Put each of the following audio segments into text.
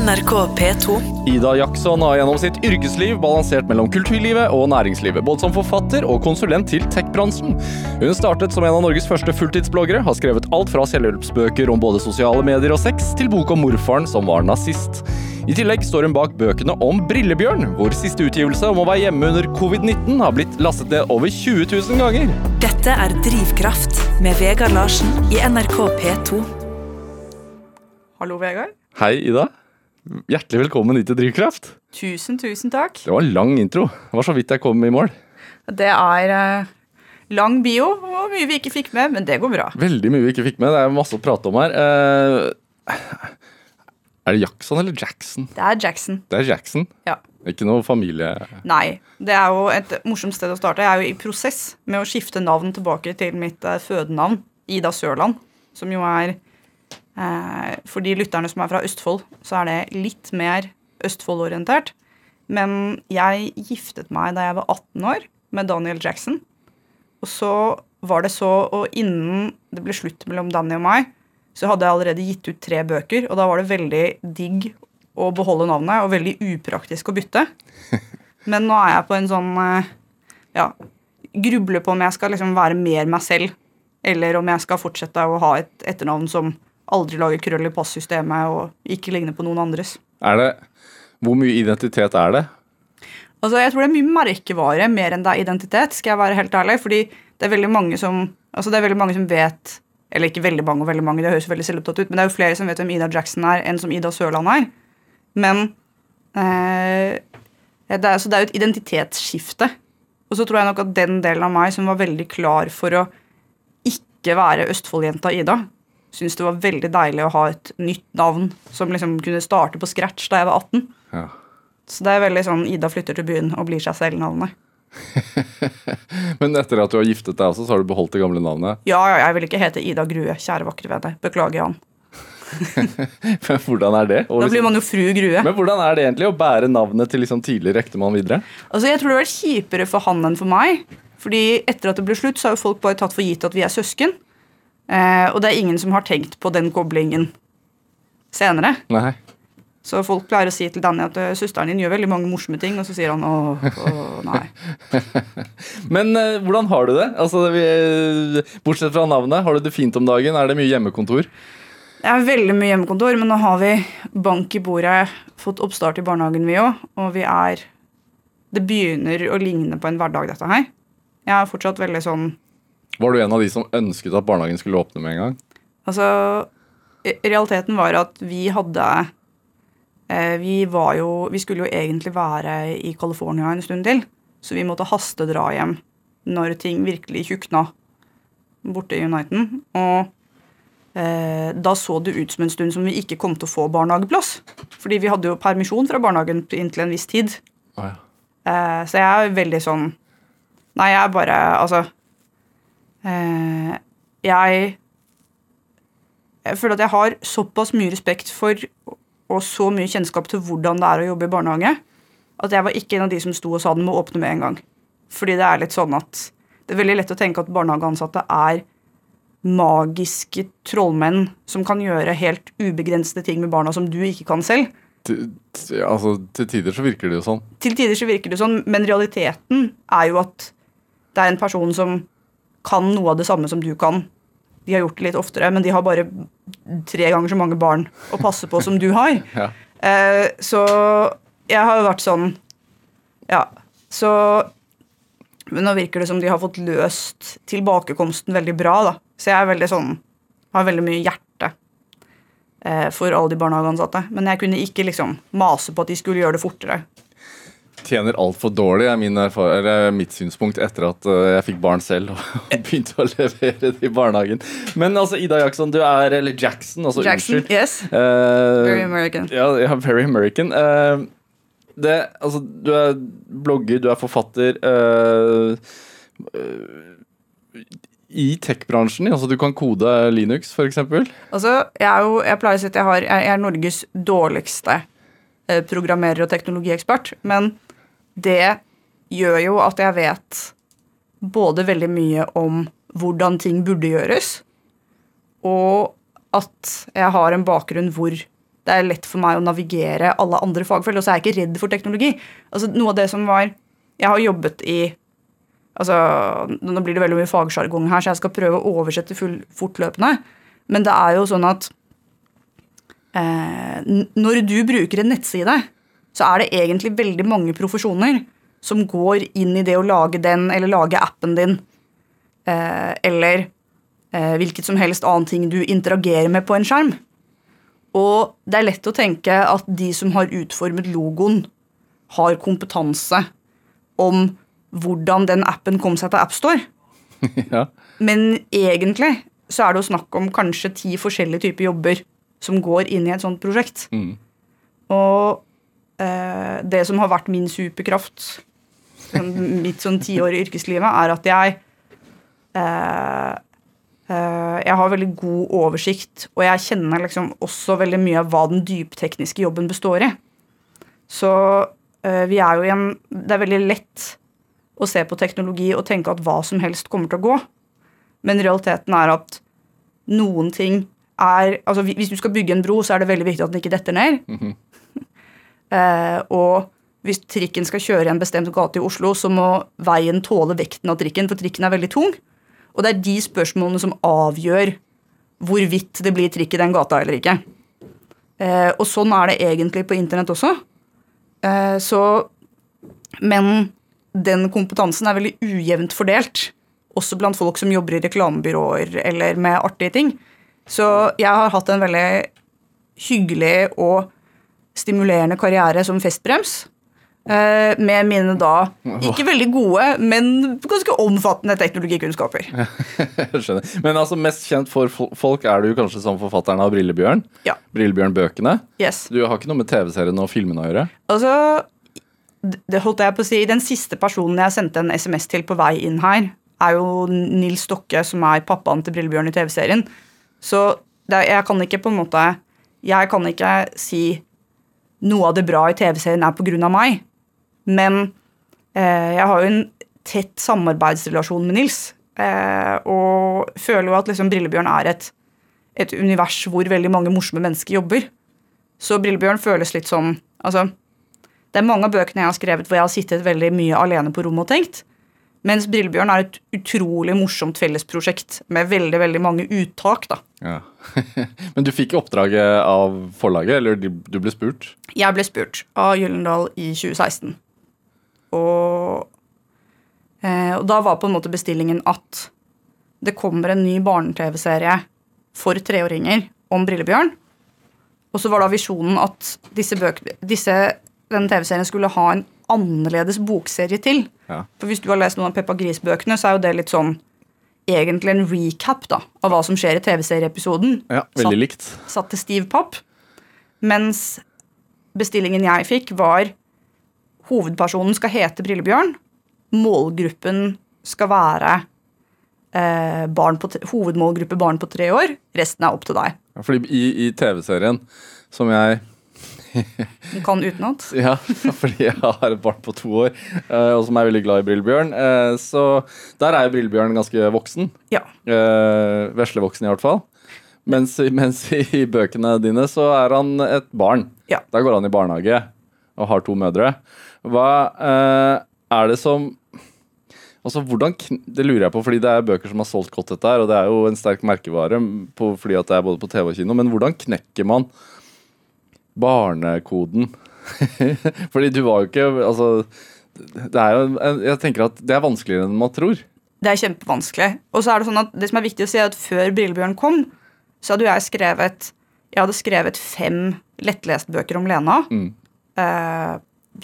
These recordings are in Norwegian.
NRK P2. Ida Jackson har gjennom sitt yrkesliv balansert mellom kulturlivet og næringslivet, både som forfatter og konsulent til tech-bransjen. Hun startet som en av Norges første fulltidsbloggere, har skrevet alt fra selvhjelpsbøker om både sosiale medier og sex, til bok om morfaren som var nazist. I tillegg står hun bak bøkene om Brillebjørn, hvor siste utgivelse om å være hjemme under covid-19 har blitt lastet ned over 20 000 ganger. Dette er Drivkraft med Vegard Larsen i NRK P2. Hallo, Vegard. Hei, Ida. Hjertelig velkommen hit til Drivkraft. Tusen, tusen takk. Det var en lang intro. Det var så vidt jeg kom i mål. Det er eh, lang bio og mye vi ikke fikk med, men det går bra. Veldig mye vi ikke fikk med. Det er masse å prate om her. Eh, er det Jackson eller Jackson? Det er Jackson. Det er Jackson. Ja. Ikke noe familie... Nei. Det er jo et morsomt sted å starte. Jeg er jo i prosess med å skifte navn tilbake til mitt eh, fødenavn, Ida Sørland, som jo er For de lytterne som er fra Østfold, så er det litt mer Østfold-orientert. Men jeg giftet meg da jeg var 18 år, med Daniel Jackson. Og så var det så, og innen det ble slutt mellom Danny og meg, så hadde jeg allerede gitt ut tre bøker, og da var det veldig digg å beholde navnet, og veldig upraktisk å bytte. Men nå er jeg på en sånn eh, ja, grubler på om jeg skal liksom være mer meg selv, eller om jeg skal fortsette å ha et etternavn som aldri lager krøll i passystemet og ikke ligner på noen andres. Er det Hvor mye identitet er det? Altså, Jeg tror det er mye merkevare mer enn det er identitet, skal jeg være helt ærlig. Fordi det er veldig mange som altså det er veldig mange som vet Eller ikke veldig mange, og veldig mange, det høres veldig selvopptatt ut, men det er jo flere som vet hvem Ida Jackson er, enn som Ida Sørland er. Men eh, det er, Så det er jo et identitetsskifte. Og så tror jeg nok at den delen av meg som var veldig klar for å ikke være Østfold-jenta Ida, syntes det var veldig deilig å ha et nytt navn som liksom kunne starte på scratch da jeg var 18. Ja. Så det er veldig sånn Ida flytter til byen og blir seg selv-navnet. Men etter at du har giftet deg også, så har du beholdt det gamle navnet. Ja, ja, jeg vil ikke hete Ida Grue, kjære vakre vene. Beklager, Jan. Men hvordan er det? Og Da blir man jo fru Grue. Men hvordan er det egentlig å bære navnet til liksom tidligere ektemann videre? Altså, Jeg tror det var kjipere for han enn for meg. Fordi etter at det ble slutt, så har jo folk bare tatt for gitt at vi er søsken. Eh, og det er ingen som har tenkt på den koblingen senere. Nei. Så folk pleier å si til Danny at «Øh, søsteren din gjør veldig mange morsomme ting, og så sier han åh, åh nei. Men eh, hvordan har du det? Altså, vi, bortsett fra navnet, har du det fint om dagen? Er det mye hjemmekontor? Det er veldig mye hjemmekontor, men nå har vi bank i bordet, fått oppstart i barnehagen vi òg, og vi er Det begynner å ligne på en hverdag, dette her. Jeg er fortsatt veldig sånn Var du en av de som ønsket at barnehagen skulle åpne med en gang? Altså, realiteten var at vi hadde eh, Vi var jo Vi skulle jo egentlig være i California en stund til, så vi måtte hastedra hjem når ting virkelig tjukna borte i Uniten. Og eh, da så det ut som en stund som vi ikke kom til å få barnehageplass. Fordi vi hadde jo permisjon fra barnehagen inntil en viss tid. Ah, ja. Eh, så jeg er veldig sånn Nei, jeg er bare Altså Jeg Jeg føler at jeg har såpass mye respekt for og så mye kjennskap til hvordan det er å jobbe i barnehage, at jeg var ikke en av de som sto og sa den må åpne med en gang. Fordi det er litt sånn at det er veldig lett å tenke at barnehageansatte er magiske trollmenn som kan gjøre helt ubegrensede ting med barna som du ikke kan selv. Til, til- altså, til tider så virker det jo sånn. Til tider så virker det sånn, men realiteten er jo at det er en person som kan noe av det samme som du kan. De har gjort det litt oftere, men de har bare tre ganger så mange barn å passe på som du har. Ja. Eh, så jeg har jo vært sånn Ja. Så Men nå virker det som de har fått løst tilbakekomsten veldig bra, da. Så jeg er veldig sånn Har veldig mye hjerte eh, for alle de barnehageansatte. Men jeg kunne ikke liksom mase på at de skulle gjøre det fortere. Tjener altfor dårlig, er mitt synspunkt etter at eh, jeg fikk barn selv og begynte å levere det i barnehagen. Men altså, Ida Jackson, du er Eller Jackson, altså Jackson, unnskyld. yes. Eh, Very American. Ja, ja, very American. Eh, det, altså, du er blogger, du er forfatter. I tech-bransjen, altså du kan kode Linux, f.eks. Altså, jeg, er jo, jeg pleier å si at jeg, har, jeg er Norges dårligste programmerer og teknologiekspert. Men det gjør jo at jeg vet både veldig mye om hvordan ting burde gjøres, og at jeg har en bakgrunn hvor det er lett for meg å navigere alle andre fagfelt, og så er jeg ikke redd for teknologi. Altså, noe av det som var Jeg har jobbet i altså, Nå blir det veldig mye fagsjargong her, så jeg skal prøve å oversette full, fortløpende. Men det er jo sånn at eh, når du bruker en nettside, så er det egentlig veldig mange profesjoner som går inn i det å lage den, eller lage appen din, eh, eller eh, hvilket som helst annen ting du interagerer med på en skjerm. Og det er lett å tenke at de som har utformet logoen, har kompetanse om hvordan den appen kom seg til AppStore. ja. Men egentlig så er det jo snakk om kanskje ti forskjellige typer jobber som går inn i et sånt prosjekt. Mm. Og det som har vært min superkraft sånn, mitt sånn tiår i yrkeslivet, er at jeg eh, eh, Jeg har veldig god oversikt, og jeg kjenner liksom også veldig mye av hva den dyptekniske jobben består i. Så eh, vi er jo i en Det er veldig lett å se på teknologi og tenke at hva som helst kommer til å gå. Men realiteten er at noen ting er altså Hvis du skal bygge en bro, så er det veldig viktig at den ikke detter ned. eh, og hvis trikken skal kjøre i en bestemt gate i Oslo, så må veien tåle vekten av trikken, for trikken er veldig tung. Og det er de spørsmålene som avgjør hvorvidt det blir trikk i den gata eller ikke. Eh, og sånn er det egentlig på internett også. Eh, så Men den kompetansen er veldig ujevnt fordelt. Også blant folk som jobber i reklamebyråer eller med artige ting. Så jeg har hatt en veldig hyggelig og stimulerende karriere som festbrems. Eh, med mine da ikke veldig gode, men ganske omfattende teknologikunnskaper. Jeg skjønner. Men altså, mest kjent for folk er du kanskje som forfatteren av Brillebjørn. Ja. Brillebjørn-bøkene. Yes. Du har ikke noe med TV-serien og filmene å gjøre? Altså, det holdt jeg på å si, Den siste personen jeg sendte en SMS til på vei inn her, er jo Nils Stokke, som er pappaen til Brillebjørn i TV-serien. Så det, jeg kan ikke på en måte Jeg kan ikke si noe av det bra i TV-serien er av meg. Men eh, jeg har jo en tett samarbeidsrelasjon med Nils. Eh, og føler jo at liksom Brillebjørn er et, et univers hvor veldig mange morsomme mennesker jobber. Så Brillebjørn føles litt som Altså, det er mange av bøkene jeg har skrevet hvor jeg har sittet veldig mye alene på rommet og tenkt. Mens Brillebjørn er et utrolig morsomt fellesprosjekt med veldig veldig mange uttak. da. Ja. Men du fikk oppdraget av forlaget, eller du ble spurt? Jeg ble spurt av Gyllendal i 2016. Og, eh, og da var på en måte bestillingen at det kommer en ny barne-TV-serie for treåringer om Brillebjørn. Og så var da visjonen at disse bøk, disse, denne TV-serien skulle ha en annerledes bokserie til. Ja. For hvis du har lest noen av Peppa Gris-bøkene, så er jo det litt sånn egentlig en recap da, av hva som skjer i TV-serieepisoden. Ja, veldig likt. Satt til stiv papp. Mens bestillingen jeg fikk, var hovedpersonen skal hete Brillebjørn. Målgruppen skal være eh, barn på, tre- hovedmålgruppe barn på tre år. Resten er opp til deg. Ja, Fordi i, i TV-serien, som jeg Du kan utenat. Ja, fordi jeg har et barn på to år, eh, og som er veldig glad i Brillebjørn. eh, Så der er jo Brillebjørn ganske voksen. Ja. Eh, Veslevoksen, i hvert fall. Mens, mens i bøkene dine så er han et barn. Ja. Da går han i barnehage og har to mødre. Hva er det som Altså, hvordan Det lurer jeg på, fordi det er bøker som har solgt godt dette her, og det er jo en sterk merkevare på, fordi at det er både på TV og kino, men hvordan knekker man barnekoden? fordi du var jo ikke Altså, det er jo Jeg tenker at det er vanskeligere enn man tror. Det er kjempevanskelig. Og så er det sånn at det som er viktig å si, er at før Brillebjørn kom, så hadde jeg skrevet Jeg hadde skrevet fem lettlestbøker om Lena. Mm. Eh,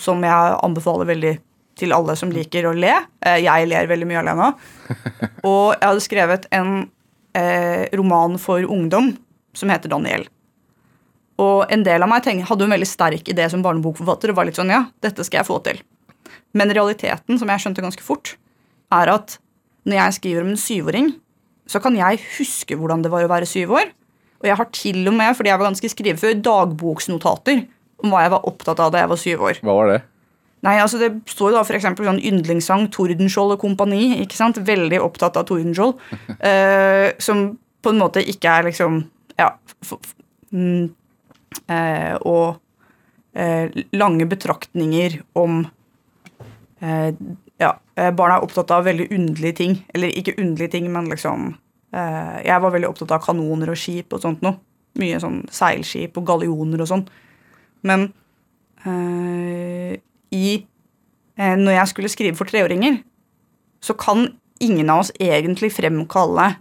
som jeg anbefaler veldig til alle som liker å le. Eh, jeg ler veldig mye av Lena. Og jeg hadde skrevet en eh, roman for ungdom som heter Daniel. Og en del av meg tenk, hadde en veldig sterk idé som barnebokforfatter. og var litt sånn, ja, dette skal jeg få til. Men realiteten, som jeg skjønte ganske fort, er at når jeg skriver om en syvåring, så kan jeg huske hvordan det var å være syv år. Og jeg har til og med, fordi jeg var ganske skrivefør, dagboksnotater om hva jeg var opptatt av da jeg var syv år. Hva var det? Nei, altså Det står jo da eksempel sånn yndlingssang Tordenskjold og kompani. ikke sant? Veldig opptatt av Tordenskjold. eh, som på en måte ikke er liksom Ja. for, for, mm, og eh, lange betraktninger om eh, Ja, eh, barna er opptatt av veldig underlige ting. Eller ikke underlige ting, men liksom eh, Jeg var veldig opptatt av kanoner og skip og sånt noe. Mye sånn seilskip og gallioner og sånn. Men eh, i eh, Når jeg skulle skrive for treåringer, så kan ingen av oss egentlig fremkalle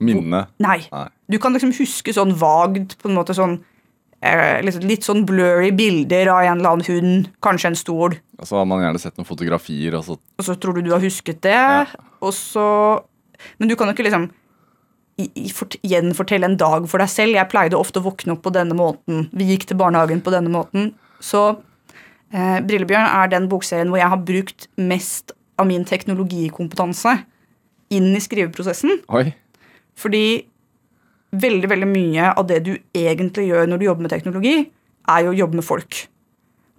Minnene? Nei. Nei. Du kan liksom huske sånn vagt, på en måte sånn eh, litt, litt sånn blurry bilder av en eller annen hund, kanskje en stol, Og så har man gjerne sett noen fotografier. Og så, og så tror du du har husket det, Ja. og så Men du kan jo ikke liksom gjenfortelle en dag for deg selv. Jeg pleide ofte å våkne opp på denne måten. Vi gikk til barnehagen på denne måten. Så eh, Brillebjørn er den bokserien hvor jeg har brukt mest av min teknologikompetanse inn i skriveprosessen. oi, Fordi veldig veldig mye av det du egentlig gjør når du jobber med teknologi, er jo å jobbe med folk.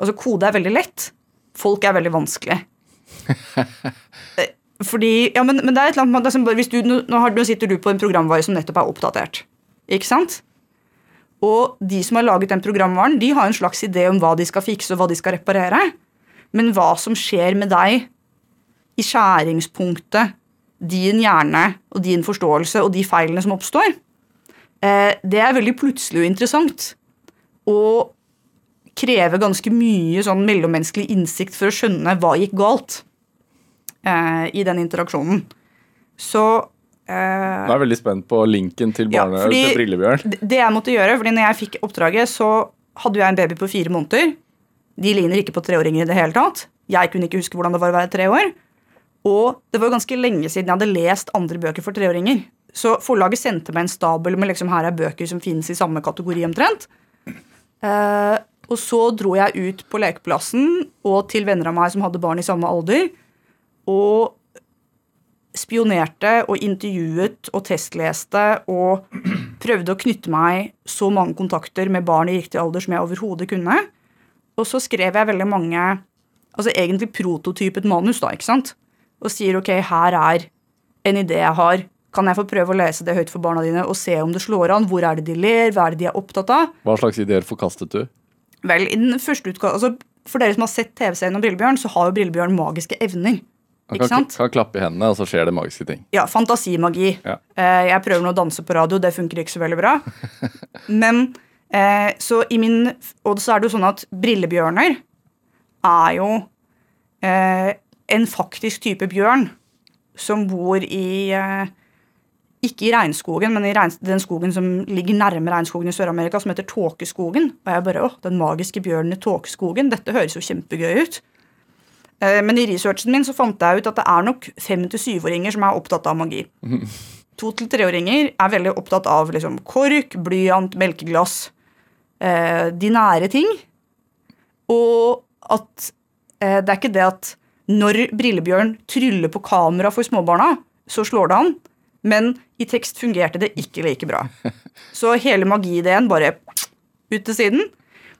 Altså Kode er veldig lett. Folk er veldig vanskelig. Eh, Fordi, ja, men, men det er et eller annet med- det som bare, hvis du, nå, sitter du på en programvare som nettopp er oppdatert. Ikke sant? Og de som har laget den programvaren, de har en slags idé om hva de skal fikse og hva de skal reparere. Men hva som skjer med deg i skjæringspunktet, din hjerne og din forståelse og de feilene som oppstår, det er veldig plutselig og interessant. Og krever ganske mye sånn mellommenneskelig innsikt for å skjønne hva gikk galt eh, i den interaksjonen. Så eh, Nå er jeg veldig spent på linken til, Ja, barne, fordi- til Brillebjørn. det jeg måtte gjøre, fordi når jeg fikk oppdraget, så hadde jeg en baby på fire måneder. De ligner ikke på treåringer i det hele tatt. Jeg kunne ikke huske hvordan det var å være tre år. Og det var ganske lenge siden jeg hadde lest andre bøker for treåringer. Så forlaget sendte meg en stabel med liksom her er bøker som finnes i samme kategori omtrent. Eh, og så dro jeg ut på lekeplassen og til venner av meg som hadde barn i samme alder, og spionerte og intervjuet og testleste og prøvde å knytte meg så mange kontakter med barn i riktig alder som jeg overhodet kunne. Og så skrev jeg veldig mange altså egentlig prototypet manus, da, ikke sant? Og sier ok, her er en idé jeg har. Kan jeg få prøve å lese det høyt for barna dine og se om det slår an? Hvor er det de ler? Hva er det de er opptatt av? Hva slags ideer forkastet du? Vel, i den første utgave, altså, For dere som har sett TV-serien om Brillebjørn, så har jo Brillebjørn magiske evner. Han Ikke kan, kan klappe i hendene, og så skjer det magiske ting. Ja, fantasimagi. Ja. Eh, jeg prøver nå å danse på radio, det funker ikke så veldig bra. Men eh, så i min Og så er det jo sånn at brillebjørner er jo eh, en faktisk type bjørn som bor i Ikke i regnskogen, men i regn, den skogen som ligger nærme regnskogen i Sør-Amerika, som heter Tåkeskogen. Og jeg bare, åh, Den magiske bjørnen i Tåkeskogen. Dette høres jo kjempegøy ut. Eh, Men i researchen min så fant jeg ut at det er nok fem- til syvåringer som er opptatt av magi. To- til treåringer er veldig opptatt av liksom, kork, blyant, melkeglass. Eh, de nære ting. Og at eh, det er ikke det at når Brillebjørn tryller på kamera for småbarna, så slår det an. Men i tekst fungerte det ikke like bra. Så hele magiideen bare ut til siden.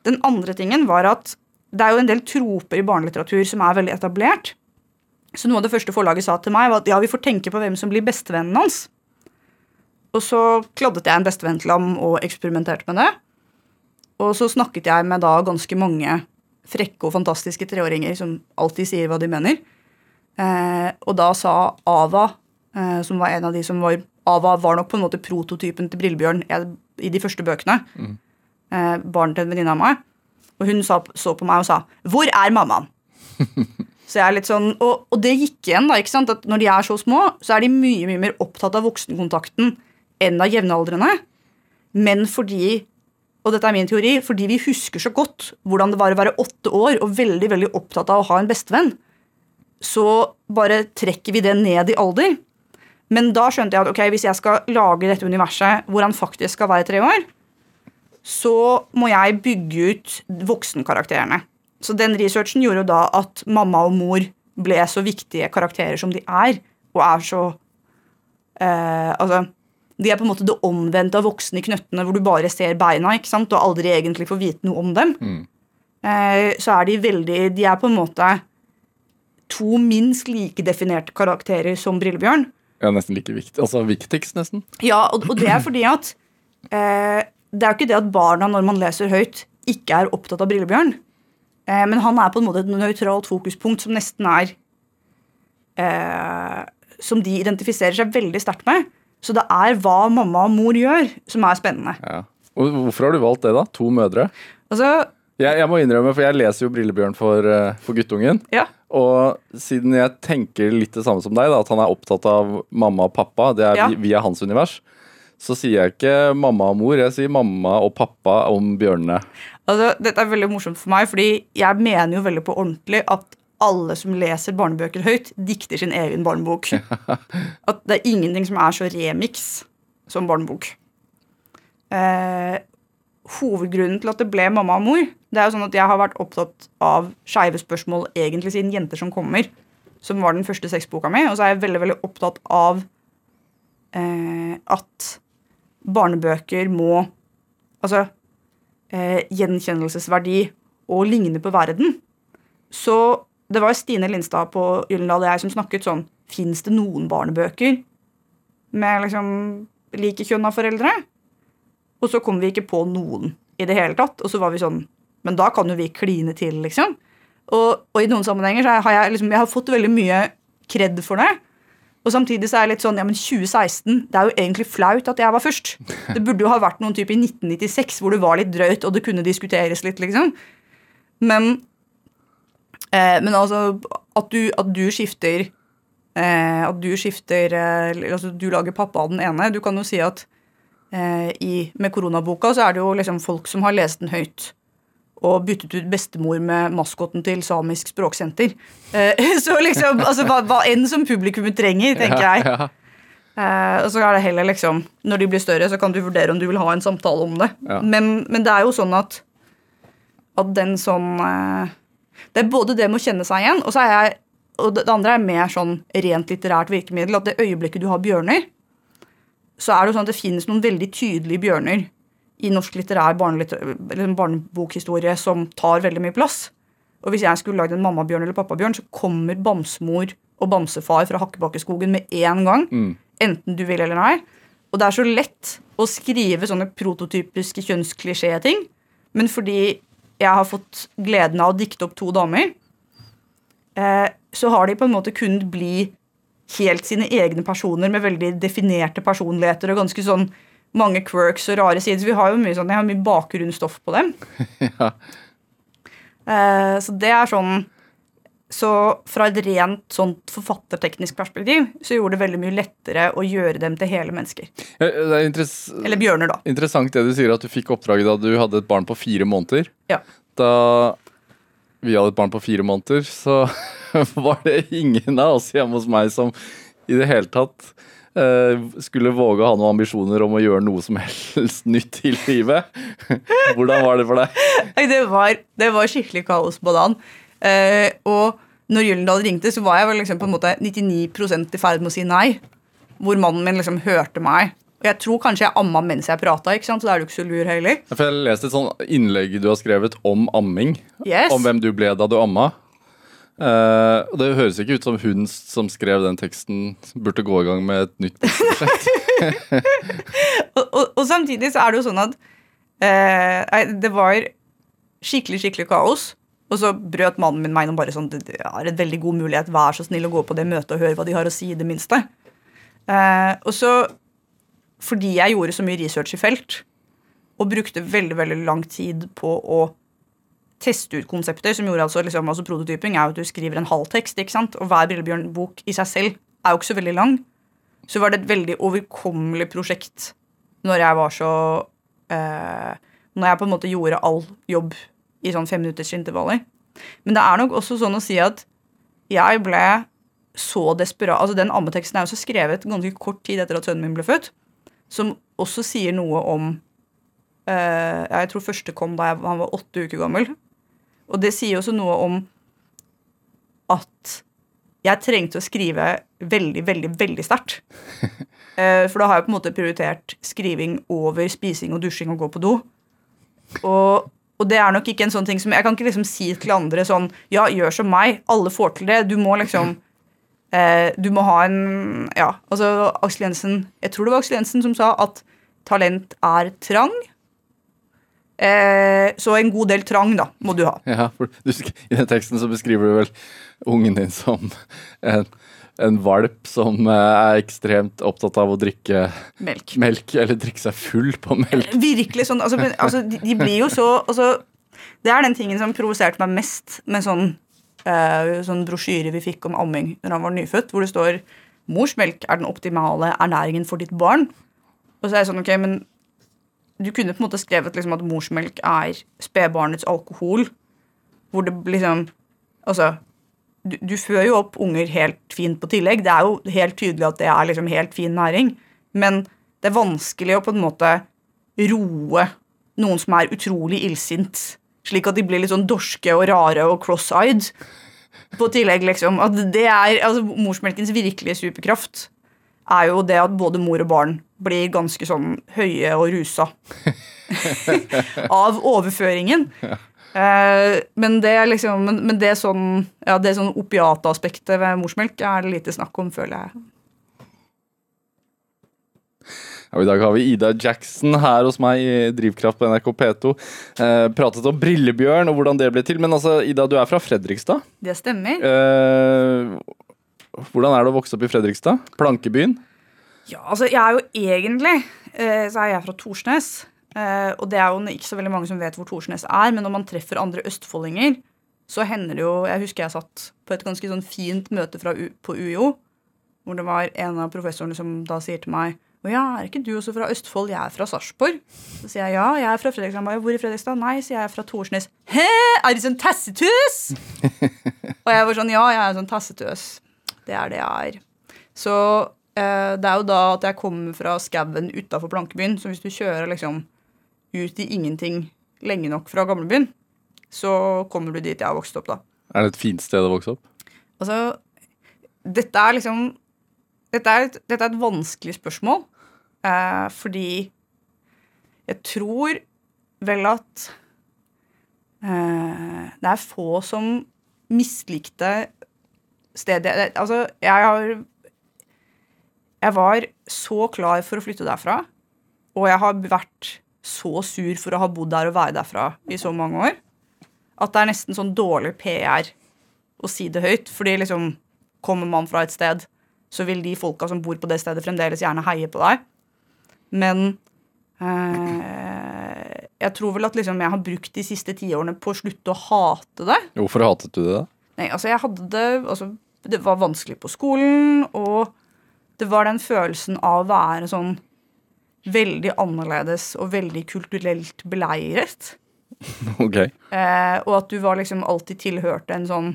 Den andre tingen var at det er jo en del troper i barnelitteratur som er veldig etablert. Så noe av det første forlaget sa til meg, var at ja, vi får tenke på hvem som blir bestevennen hans. Og så kladdet jeg en bestevenn til ham og eksperimenterte med det. Og så snakket jeg med da ganske mange frekke og fantastiske treåringer som alltid sier hva de mener. Eh, og da sa Ava, som var en av de som var Ava var nok på en måte prototypen til Brillebjørn i de første bøkene. Mm. barn til en venninne av meg. Og hun sa, så på meg og sa 'Hvor er mammaen?' Så jeg er litt sånn, og, og det gikk igjen, da, ikke sant? at når de er så små, så er de mye mye mer opptatt av voksenkontakten enn av jevnaldrende. Men fordi, og dette er min teori, fordi vi husker så godt hvordan det var å være åtte år og veldig veldig opptatt av å ha en bestevenn, så bare trekker vi det ned i alder. Men da skjønte jeg at ok, hvis jeg skal lage dette universet hvor han faktisk skal være tre år, så må jeg bygge ut voksenkarakterene. Så den researchen gjorde jo da at mamma og mor ble så viktige karakterer som de er, og er så eh, Altså, de er på en måte det omvendte av voksne i knøttene, hvor du bare ser beina ikke sant, og aldri egentlig får vite noe om dem. Eh, så er de veldig De er på en måte to minst like definerte karakterer som Brillebjørn. Ja, nesten like viktig. Altså viktigst, nesten. Ja, og, og det er fordi at eh, det er jo ikke det at barna når man leser høyt, ikke er opptatt av Brillebjørn. Eh, men han er på en måte et nøytralt fokuspunkt som nesten er eh, Som de identifiserer seg veldig sterkt med. Så det er hva mamma og mor gjør, som er spennende. Ja. Og hvorfor har du valgt det, da? To mødre? Altså, Jeg, jeg må innrømme, for jeg leser jo Brillebjørn for, eh, for guttungen. ja, Og siden jeg tenker litt det samme som deg, da, at han er opptatt av mamma og pappa, det er Ja. vi- via hans univers, så sier jeg ikke mamma og mor, jeg sier mamma og pappa om bjørnene. altså, Dette er veldig morsomt for meg, fordi jeg mener jo veldig på ordentlig at alle som leser barnebøker høyt, dikter sin egen barnebok. At det er ingenting som er så remix som barnebok. Eh, hovedgrunnen til at det ble mamma og mor, det er jo sånn at jeg har vært opptatt av skeive spørsmål egentlig siden Jenter som kommer, som var den første sexboka mi, og så er jeg veldig, veldig opptatt av eh, at barnebøker må Altså eh, gjenkjennelsesverdi og ligne på verden. Så det var Stine Lindstad på Gyllendal og jeg som snakket sånn Fins det noen barnebøker med liksom likekjønna foreldre? Og så kom vi ikke på noen i det hele tatt. Og så var vi sånn Men da kan jo vi kline til, liksom. Og, og i noen sammenhenger så har jeg liksom Jeg har fått veldig mye kred for det. Og samtidig så er jeg litt sånn Ja, men 2016 Det er jo egentlig flaut at jeg var først. Det burde jo ha vært noen type i 1996 hvor det var litt drøyt, og det kunne diskuteres litt, liksom. Men Eh, men altså at du, at du skifter eh, At du skifter eh, Altså du lager pappa av den ene. Du kan jo si at i, med koronaboka så er det jo liksom folk som har lest den høyt. Og byttet ut bestemor med maskoten til Samisk språksenter. Eh, så liksom, altså hva, hva enn som publikummet trenger, tenker jeg. Ja, ja. Eh, og så er det heller liksom Når de blir større, så kan du vurdere om du vil ha en samtale om det. Ja. Men, men det er jo sånn at At den eh, Det er både det med å kjenne seg igjen, og så er jeg og det det andre er mer sånn rent litterært virkemiddel. At det øyeblikket du har bjørner, så er det jo sånn at det finnes noen veldig tydelige bjørner i norsk litterær barnebokhistorie som tar veldig mye plass. Og hvis jeg skulle lagd en mammabjørn eller pappabjørn, så kommer bamsemor og bamsefar fra Hakkebakkeskogen med en gang. Enten du vil eller nei. Og det er så lett å skrive sånne prototypiske kjønnsklisjé-ting. Men fordi jeg har fått gleden av å dikte opp to damer, eh, så har de på en måte kunnet bli helt sine egne personer med veldig definerte personligheter og ganske sånn mange quirks og rare sider. Så vi har jo mye sånn, jeg har mye bakgrunnsstoff på dem. Ja. Eh, så det er sånn Så fra et rent sånt forfatterteknisk perspektiv så gjorde det veldig mye lettere å gjøre dem til hele mennesker. Ja, er Eller bjørner, da. interessant det du sier, at du fikk oppdraget da du hadde et barn på fire måneder. Ja. Da vi hadde et barn på fire måneder, så var det ingen av oss hjemme hos meg som i det hele tatt eh, skulle våge å ha noen ambisjoner om å gjøre noe som helst nytt i livet. Hvordan var det for deg? Det var, det var skikkelig kaos dagen. Eh, og når Gyllendal ringte, så var jeg vel liksom på en måte 99 i ferd med å si nei. Hvor mannen min liksom hørte meg. Og jeg tror kanskje jeg amma mens jeg prata, så da er du ikke så lur heller. For jeg leste et sånt innlegg du har skrevet om amming. Yes. Om hvem du ble da du amma. Uh, og Det høres ikke ut som hun som skrev den teksten, burde gå i gang med et nytt prosjekt. Og, og, og samtidig så er det jo sånn at uh, det var skikkelig, skikkelig kaos. Og så brøt mannen min meg innom bare sånn det er en veldig god mulighet, vær så snill å gå på det møtet og høre hva de har å si, i det minste. Uh, og så, fordi jeg gjorde så mye research i felt, og brukte veldig, veldig lang tid på å teste ut konsepter, som gjorde altså, liksom, altså prototyping er jo at du skriver en halv tekst, ikke sant? og hver Brillebjørn-bok i seg selv er jo ikke så veldig lang. Så var det et veldig overkommelig prosjekt når jeg var så eh, Når jeg på en måte gjorde all jobb i sånn femminuttersintervaller. Men det er nok også sånn å si at jeg ble så desperat Altså Den ammeteksten er jo så skrevet ganske kort tid etter at sønnen min ble født, som også sier noe om eh, Jeg tror første kom da jeg, han var åtte uker gammel. Og det sier også noe om at jeg trengte å skrive veldig, veldig, veldig sterkt. Eh, For da har jeg på en måte prioritert skriving over spising og dusjing og gå på do. Og, og det er nok ikke en sånn ting som Jeg kan ikke liksom si til andre sånn Ja, gjør som meg. Alle får til det. Du må liksom eh, Du må ha en Ja, altså Aksel Jensen Jeg tror det var Aksel Jensen som sa at talent er trang. Eh, så en god del trang, da, må du ha. Ja, for du, I den teksten så beskriver du vel ungen din som en, en valp som eh, er ekstremt opptatt av å drikke Melk. melk, eller drikke seg full på melk. Virkelig sånn, altså, altså de, de blir jo så altså, Det er den tingen som provoserte meg mest med sånn, sånn brosjyre vi fikk om amming når han var nyfødt, hvor det står 'Morsmelk er den optimale ernæringen for ditt barn'. Og så er jeg sånn, ok, men du kunne på en måte skrevet liksom at morsmelk er spedbarnets alkohol, hvor det liksom Altså, du, du fører jo opp unger helt fint på tillegg. Det er jo helt tydelig at det er liksom helt fin næring. Men det er vanskelig å på en måte roe noen som er utrolig illsint, slik at de blir litt sånn dorske og rare og cross-eyed. På tillegg, liksom. At det er, altså Morsmelkens virkelige superkraft er jo det at både mor og barn blir ganske sånn høye og rusa av overføringen. Eh, men det liksom Men, men det sånn ja, det sånn opiataspektet ved morsmelk er det lite snakk om, føler jeg. Og I dag har vi Ida Jackson her hos meg i Drivkraft på NRK P2. Eh, pratet om Brillebjørn og hvordan det ble til. Men altså, Ida, du er fra Fredrikstad. Det stemmer. Eh, hvordan er det å vokse opp i Fredrikstad? Plankebyen? Ja, altså jeg er jo egentlig eh, så er jeg fra Torsnes. Eh, og det er jo ikke så veldig mange som vet hvor Torsnes er, men når man treffer andre østfoldinger, så hender det jo Jeg husker jeg satt på et ganske sånn fint møte fra U, på UiO, hvor det var en av professorene som da sier til meg å ja, er ikke du også fra Østfold? Jeg er fra Sarpsborg. Så sier jeg ja, jeg er fra Fredrikstad. Bare, Hvor i Fredrikstad? Nei, sier jeg er fra Torsnes. Hæ, er du sånn tassetøs? og jeg var sånn ja, jeg er sånn tassetøs. Det er det jeg er. Så eh, det er jo da at jeg kommer fra skauen utafor Plankebyen. Så hvis du kjører liksom ut i ingenting lenge nok fra gamlebyen, så kommer du dit jeg har vokst opp, da. Er det et fint sted å vokse opp? Altså, dette er liksom Dette er et, dette er et vanskelig spørsmål, eh, fordi jeg tror vel at eh, det er få som mislikte stedet Altså, jeg har Jeg var så klar for å flytte derfra, og jeg har vært så sur for å ha bodd der og være derfra i så mange år, at det er nesten sånn dårlig PR å si det høyt. Fordi liksom, kommer man fra et sted, så vil de folka som bor på det stedet, fremdeles gjerne heie på deg. Men eh, jeg tror vel at liksom jeg har brukt de siste tiårene på å slutte å hate det. Hvorfor hatet du det? da? Nei, altså jeg hadde det altså, Det var vanskelig på skolen, og det var den følelsen av å være sånn veldig annerledes og veldig kulturelt beleiret. Ok. Eh, og at du var liksom alltid tilhørte en sånn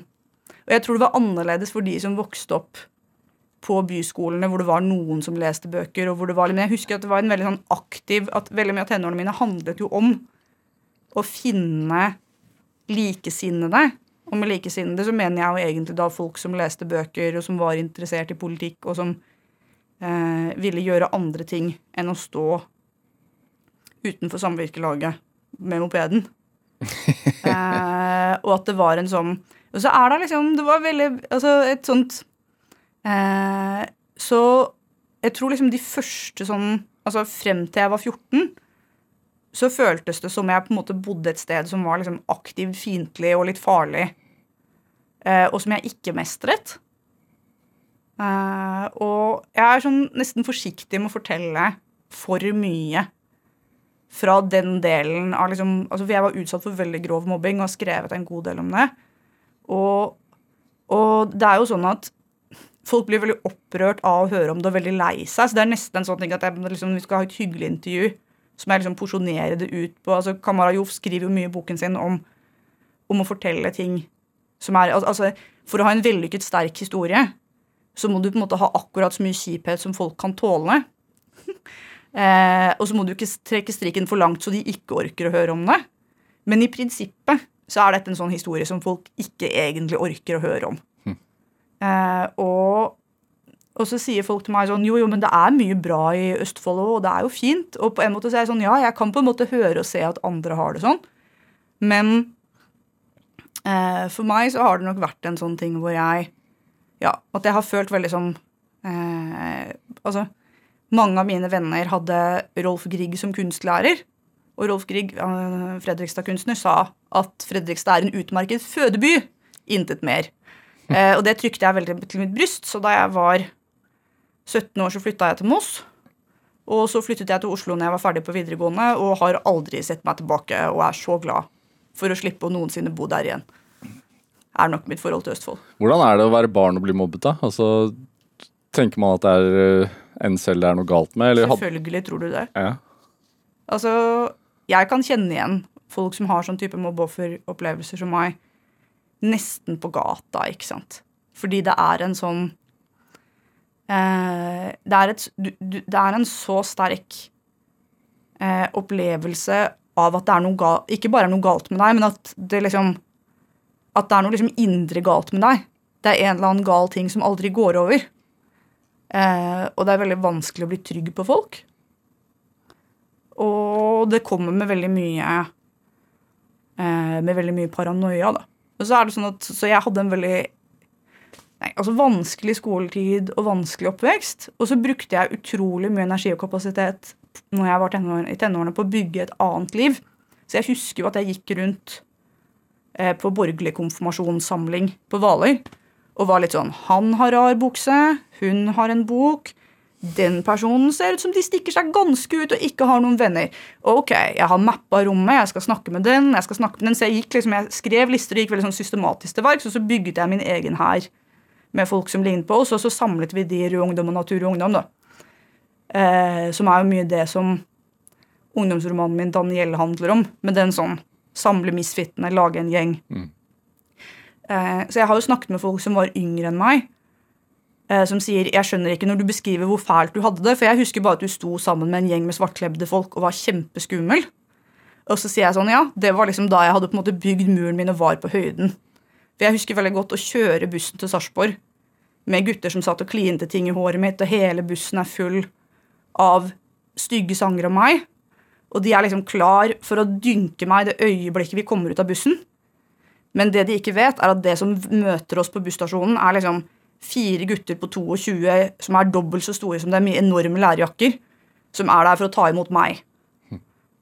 Og jeg tror det var annerledes for de som vokste opp på byskolene, hvor det var noen som leste bøker. og hvor det var, Men jeg husker at det var en veldig sånn aktiv At veldig mye av tenårene mine handlet jo om å finne likesinnede. Og med likesinnede så mener jeg jo egentlig da folk som leste bøker, og som var interessert i politikk, og som eh, ville gjøre andre ting enn å stå utenfor samvirkelaget med mopeden. eh, og at det var en sånn Og så er det liksom Det var veldig Altså et sånt eh, Så jeg tror liksom de første sånn Altså frem til jeg var 14, så føltes det som jeg på en måte bodde et sted som var liksom aktivt fiendtlig og litt farlig, eh, og som jeg ikke mestret. Eh, og jeg er sånn nesten forsiktig med å fortelle for mye fra den delen av liksom altså Jeg var utsatt for veldig grov mobbing og har skrevet en god del om det. Og, og det er jo sånn at folk blir veldig opprørt av å høre om det og veldig lei seg. Så det er nesten en sånn ting at jeg, liksom, vi skal ha et hyggelig intervju, så må jeg liksom porsjonere det ut på altså Kamara Joff skriver jo mye i boken sin om, om å fortelle ting som er altså, For å ha en vellykket, sterk historie, så må du på en måte ha akkurat så mye kjiphet som folk kan tåle. Eh, og så må du ikke trekke strikken for langt så de ikke orker å høre om det. Men i prinsippet så er dette en sånn historie som folk ikke egentlig orker å høre om. Eh, og, og så sier folk til meg sånn Jo, jo, men det er mye bra i Østfold òg, og det er jo fint. Og på en måte så er jeg sånn Ja, jeg kan på en måte høre og se at andre har det sånn, men eh, for meg så har det nok vært en sånn ting hvor jeg Ja, at jeg har følt veldig sånn eh, Altså mange av mine venner hadde Rolf Grieg som kunstlærer. Og Rolf Grieg, eh, Fredrikstad-kunstner, sa at Fredrikstad er en utmerket fødeby. Intet mer. Eh, og det trykte jeg veldig til mitt bryst, så da jeg var 17 år, så flytta jeg til Moss. Og så flyttet jeg til Oslo når jeg var ferdig på videregående, og har aldri sett meg tilbake og er så glad for å slippe å noensinne bo der igjen. Er nok mitt forhold til Østfold. Hvordan er det å være barn og bli mobbet, da? Altså, tenker man at det er eh, en selv det er noe galt med? Eller Selvfølgelig tror du det. ja. Altså, jeg kan kjenne igjen folk som har sånn type mobbeofferopplevelser som meg, nesten på gata, ikke sant. Fordi det er en sånn eh, det, er et, du, du, det er en så sterk eh, opplevelse av at det er noe galt Ikke bare er noe galt med deg, men at det liksom At det er noe liksom indre galt med deg. Det er en eller annen gal ting som aldri går over. Eh, og det er veldig vanskelig å bli trygg på folk. Og det kommer med veldig mye eh, Med veldig mye paranoia, da. Og så er det sånn at Så jeg hadde en veldig nei, altså vanskelig skoletid og vanskelig oppvekst. Og så brukte jeg utrolig mye energi og kapasitet når jeg var tenår, i tenårene på å bygge et annet liv. Så jeg husker jo at jeg gikk rundt eh, på borgerlig konfirmasjonssamling på Hvaler og var litt sånn Han har rar bukse, hun har en bok. Den personen ser ut som de stikker seg ganske ut og ikke har noen venner. Ok, jeg har mappa rommet, jeg skal snakke med den. jeg skal snakke med den, Så jeg, gikk liksom, jeg skrev lister og gikk veldig sånn systematisk til verks, og så bygget jeg min egen hær med folk som lignet på oss, og så samlet vi de i Rød Ungdom og Natur og Ungdom. da. Eh, som er jo mye det som ungdomsromanen min Danielle handler om. Med den sånn samle misfitene, lage en gjeng. Eh, så jeg har jo snakket med folk som var yngre enn meg, som sier jeg skjønner ikke når du beskriver hvor fælt du hadde det, for jeg husker bare at du sto sammen med en gjeng med svartkledde folk og var kjempeskummel. Og så sier jeg sånn, ja, det var liksom da jeg hadde på en måte bygd muren min og var på høyden. For jeg husker veldig godt å kjøre bussen til Sarpsborg med gutter som satt og klinte ting i håret mitt, og hele bussen er full av stygge sanger om meg. Og de er liksom klar for å dynke meg det øyeblikket vi kommer ut av bussen. Men det de ikke vet, er at det som møter oss på busstasjonen, er liksom fire gutter på 22 som er dobbelt så store som dem i enorme lærjakker, som er der for å ta imot meg.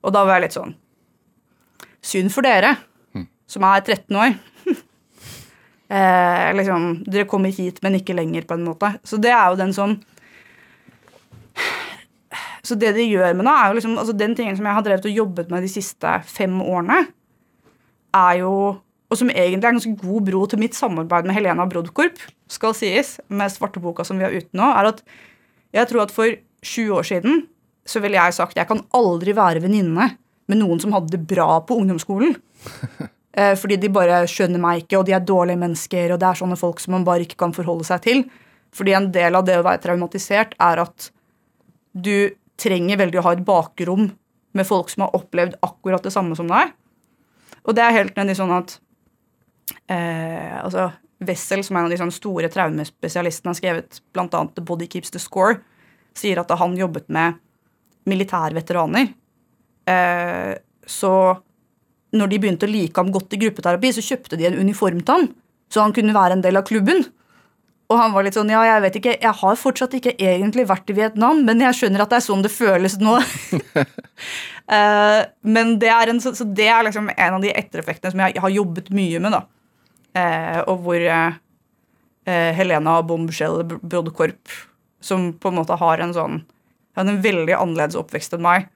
Og da var jeg litt sånn Synd for dere, som er 13 år. eh, liksom, dere kommer hit, men ikke lenger, på en måte. Så det er jo den sånn Så det de gjør med nå, er jo liksom altså Den tingen som jeg har drevet og jobbet med de siste fem årene, er jo og som egentlig er en ganske god bro til mitt samarbeid med Helena Brodkorp, skal sies, med svarteboka som vi har ute nå, er at jeg tror at for sju år siden så ville jeg sagt jeg kan aldri være venninne med noen som hadde det bra på ungdomsskolen. Eh, fordi de bare skjønner meg ikke, og de er dårlige mennesker, og det er sånne folk som man bare ikke kan forholde seg til. Fordi en del av det å være traumatisert er at du trenger veldig å ha et bakrom med folk som har opplevd akkurat det samme som deg. Og det er helt nødvendig sånn at altså Wessel, som er en av de sånne store traumespesialistene, har skrevet bl.a. The Body Keeps the Score, sier at da han jobbet med militærveteraner, eh, så når de begynte å like ham godt i gruppeterapi, så kjøpte de en uniform til han, så han kunne være en del av klubben. Og han var litt sånn Ja, jeg vet ikke, jeg har fortsatt ikke egentlig vært i Vietnam, men jeg skjønner at det er sånn det føles nå. Eh, men det er, en, så, så det er liksom en av de ettereffektene som jeg har jobbet mye med, da. Eh, og hvor eh, Helena Bombshell Brodkorp, som på en måte har en sånn Har en veldig annerledes oppvekst enn meg,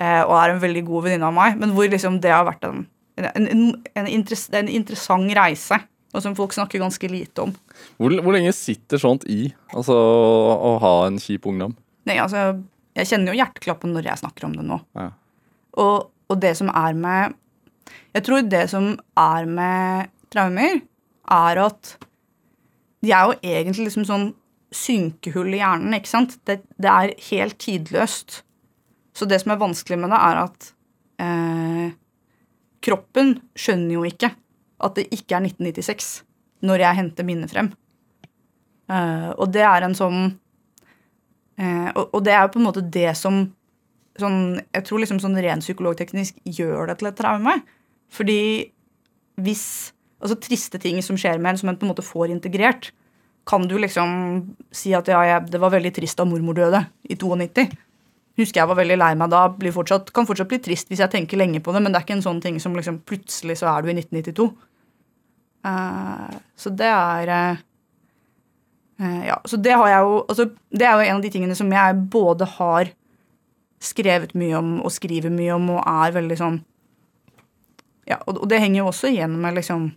og er en veldig god venninne av meg, men hvor liksom det har vært en, en, en, en, interess, en interessant reise. Og som folk snakker ganske lite om. Hvor, hvor lenge sitter sånt i? Altså å, ha en kjip ungdom? Nei, altså, Jeg kjenner jo hjerteklappen når jeg snakker om det nå. Ja. Og, og det som er med Jeg tror det som er med traumer, er at de er jo egentlig liksom sånn synkehull i hjernen. ikke sant? Det, det er helt tidløst. Så det som er vanskelig med det, er at eh, kroppen skjønner jo ikke at det ikke er 1996 når jeg henter minnet frem. Uh, og det er en sånn uh, og, og det er jo på en måte det som sånn, Jeg tror liksom sånn ren psykologteknisk gjør det til et traume. Fordi hvis Altså triste ting som skjer med en, som en på en måte får integrert, kan du liksom si at ja, jeg, det var veldig trist da mormor døde i 92. husker jeg var veldig lei meg da. Fortsatt, kan fortsatt bli trist hvis jeg tenker lenge på det, men det er ikke en sånn ting som liksom plutselig så er du i 1992. Eh, så det er eh, eh, Ja, så det har jeg jo altså, Det er jo en av de tingene som jeg både har skrevet mye om og skriver mye om og er veldig sånn Ja, og, det henger jo også igjen med liksom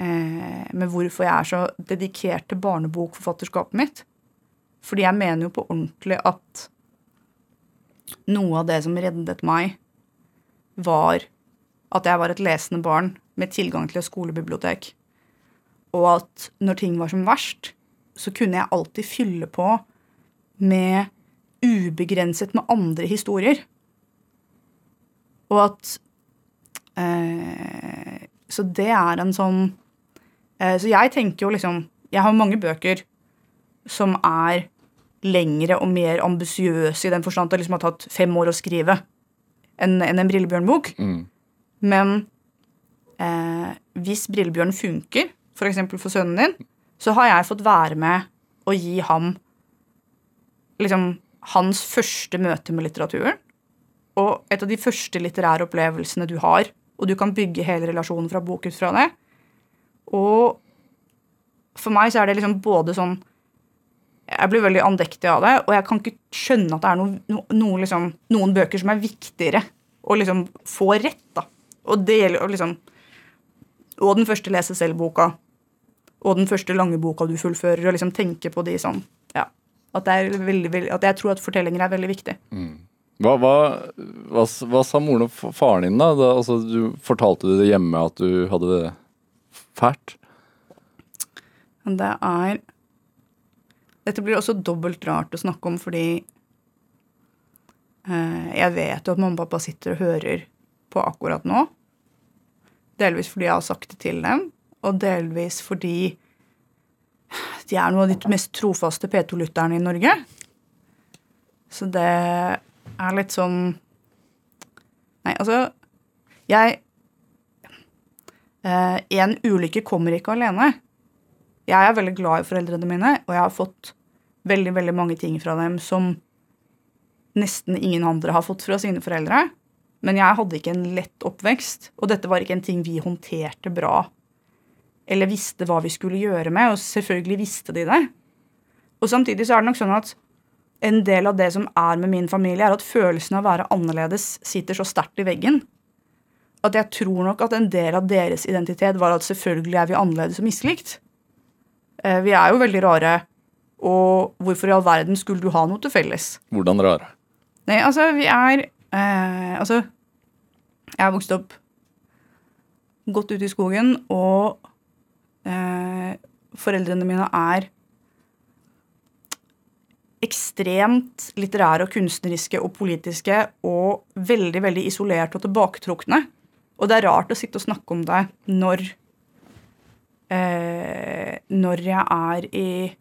Med hvorfor jeg er så dedikert til barnebokforfatterskapet mitt. Fordi jeg mener jo på ordentlig at noe av det som reddet meg, var at jeg var et lesende barn med tilgang til et skolebibliotek. Og at når ting var som verst, så kunne jeg alltid fylle på med ubegrenset med andre historier. Og at eh, Så det er en sånn eh, Så jeg tenker jo liksom Jeg har mange bøker som er lengre og mer ambisiøse i den forstand at det liksom har tatt fem år å skrive enn en, en Brillebjørn-bok. Mm. Men eh, hvis Brillebjørn funker, f.eks. For, for sønnen din, så har jeg fått være med og gi ham liksom hans første møte med litteraturen. Og et av de første litterære opplevelsene du har. Og du kan bygge hele relasjonen fra bok ut fra det. Og for meg så er det liksom både sånn Jeg blir veldig andektig av det, og jeg kan ikke skjønne at det er noe, no, noe liksom, noen bøker som er viktigere å liksom få rett, da. Og det gjelder jo liksom Og den første lese selv-boka. Og den første lange boka du fullfører, og liksom tenke på de sånn. Ja. At, det veldig, veldig, at jeg tror at fortellinger er veldig viktig. Hva, hva, hva, hva sa moren og faren din, da? da altså, du Fortalte du det hjemme at du hadde det fælt? Det er Dette blir også dobbelt rart å snakke om, fordi eh, jeg vet jo at mamma og pappa sitter og hører på akkurat nå. Delvis fordi jeg har sagt det til dem, og delvis fordi de er noen av de mest trofaste P2-lytterne i Norge. Så det er litt sånn Nei, altså Jeg eh, En ulykke kommer ikke alene. Jeg er veldig glad i foreldrene mine, og jeg har fått veldig veldig mange ting fra dem som nesten ingen andre har fått fra sine foreldre. Men jeg hadde ikke en lett oppvekst, og dette var ikke en ting vi håndterte bra. Eller visste hva vi skulle gjøre med, og selvfølgelig visste de det. Og samtidig så er det nok sånn at en del av det som er med min familie, er at følelsen av å være annerledes sitter så sterkt i veggen. At jeg tror nok at en del av deres identitet var at selvfølgelig er vi annerledes og mislikt. Eh, Vi er jo veldig rare, og hvorfor i all verden skulle du ha noe til felles? Hvordan rare? Nei, altså, vi er eh, Altså, jeg har vokst opp godt ute i skogen, og eh, foreldrene mine er ekstremt litterære og kunstneriske og politiske og veldig, veldig isolerte og tilbaketrukne. Og det er rart å sitte og snakke om det når eh, Når jeg er i,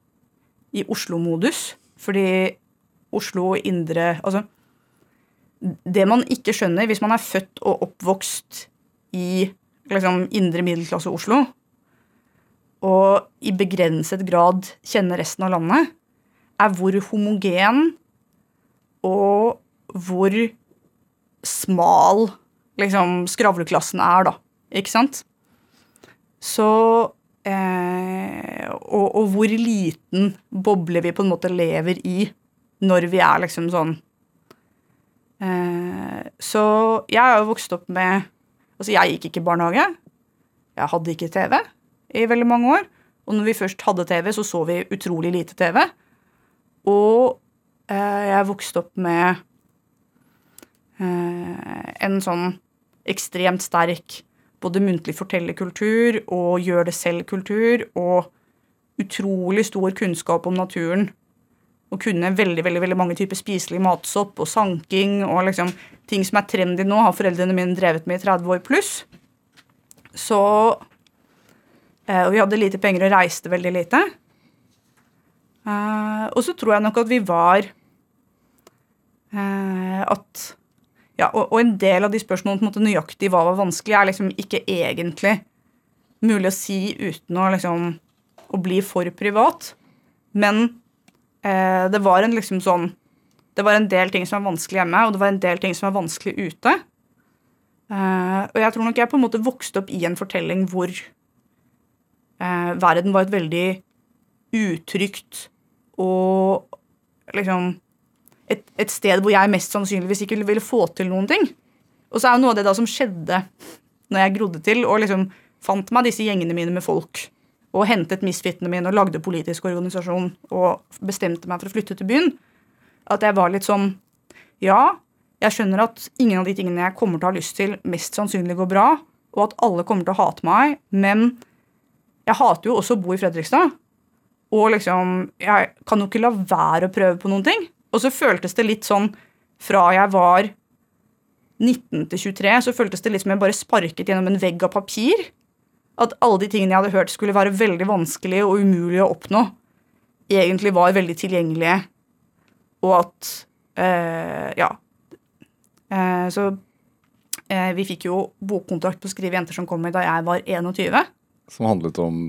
i Oslo-modus. Fordi Oslo og indre Altså, det man ikke skjønner hvis man er født og oppvokst i liksom, indre middelklasse Oslo, og i begrenset grad kjenner resten av landet, er hvor homogen og hvor smal liksom, skravleklassen er, da. Ikke sant? Så eh, og, og hvor liten boble vi på en måte lever i når vi er liksom sånn Så jeg har jo vokst opp med Altså, jeg gikk ikke i barnehage. Jeg hadde ikke TV i veldig mange år. Og når vi først hadde TV, så så vi utrolig lite TV. Og eh, jeg vokste opp med eh, en sånn ekstremt sterk både muntlig fortellerkultur og gjør det selv-kultur og utrolig stor kunnskap om naturen. Og kunne veldig veldig, veldig mange typer spiselig matsopp og sanking og liksom ting som er trendy nå, har foreldrene mine drevet med i 30 år pluss. Så eh, Og vi hadde lite penger og reiste veldig lite. Eh, og så tror jeg nok at vi var eh, At ja, og, en del av de spørsmålene på en måte nøyaktig hva var vanskelig, er liksom ikke egentlig mulig å si uten å liksom å bli for privat. Men det var en liksom sånn Det var en del ting som var vanskelig hjemme, og det var en del ting som var vanskelig ute. Eh, og jeg tror nok jeg på en måte vokste opp i en fortelling hvor eh, verden var et veldig utrygt og liksom et, et sted hvor jeg mest sannsynligvis ikke ville få til noen ting. Og så er jo noe av det da som skjedde når jeg grodde til og liksom fant meg disse gjengene mine med folk og hentet misfittene mine og lagde politisk organisasjon og bestemte meg for å flytte til byen, at jeg var litt sånn Ja, jeg skjønner at ingen av de tingene jeg kommer til å ha lyst til, mest sannsynlig går bra, og at alle kommer til å hate meg, men jeg hater jo også å bo i Fredrikstad. Og liksom Jeg kan jo ikke la være å prøve på noen ting. Og så føltes det litt sånn fra jeg var 19 til 23, så føltes det litt som jeg bare sparket gjennom en vegg av papir. At alle de tingene jeg hadde hørt skulle være veldig vanskelig og umulig å oppnå, egentlig var veldig tilgjengelige. Og at eh, Ja. Eh, så eh, vi fikk jo bokkontrakt på Skrive jenter som kommer da jeg var 21. Som handlet om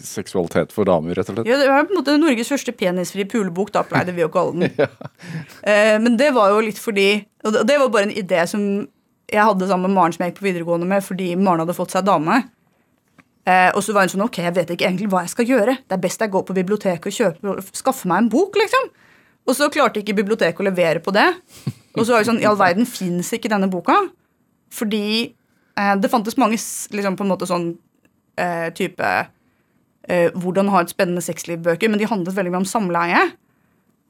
seksualitet for damer, rett og slett? Ja, Det var på en måte Norges første penisfrie pulebok, da pleide vi å kalle den. eh, men det var jo litt fordi Og det var bare en idé som jeg hadde sammen med Maren som jeg gikk på videregående med, fordi Maren hadde fått seg dame. Eh, og så var hun sånn Ok, jeg vet ikke egentlig hva jeg skal gjøre. Det er best jeg går på biblioteket og kjøper, skaffer meg en bok, liksom. Og så klarte ikke biblioteket å levere på det. Og så var det sånn, i all verden fins ikke denne boka. Fordi eh, det fantes mange liksom på en måte sånn eh, type eh, hvordan ha et spennende sexliv-bøker, men de handlet veldig mye om samleie.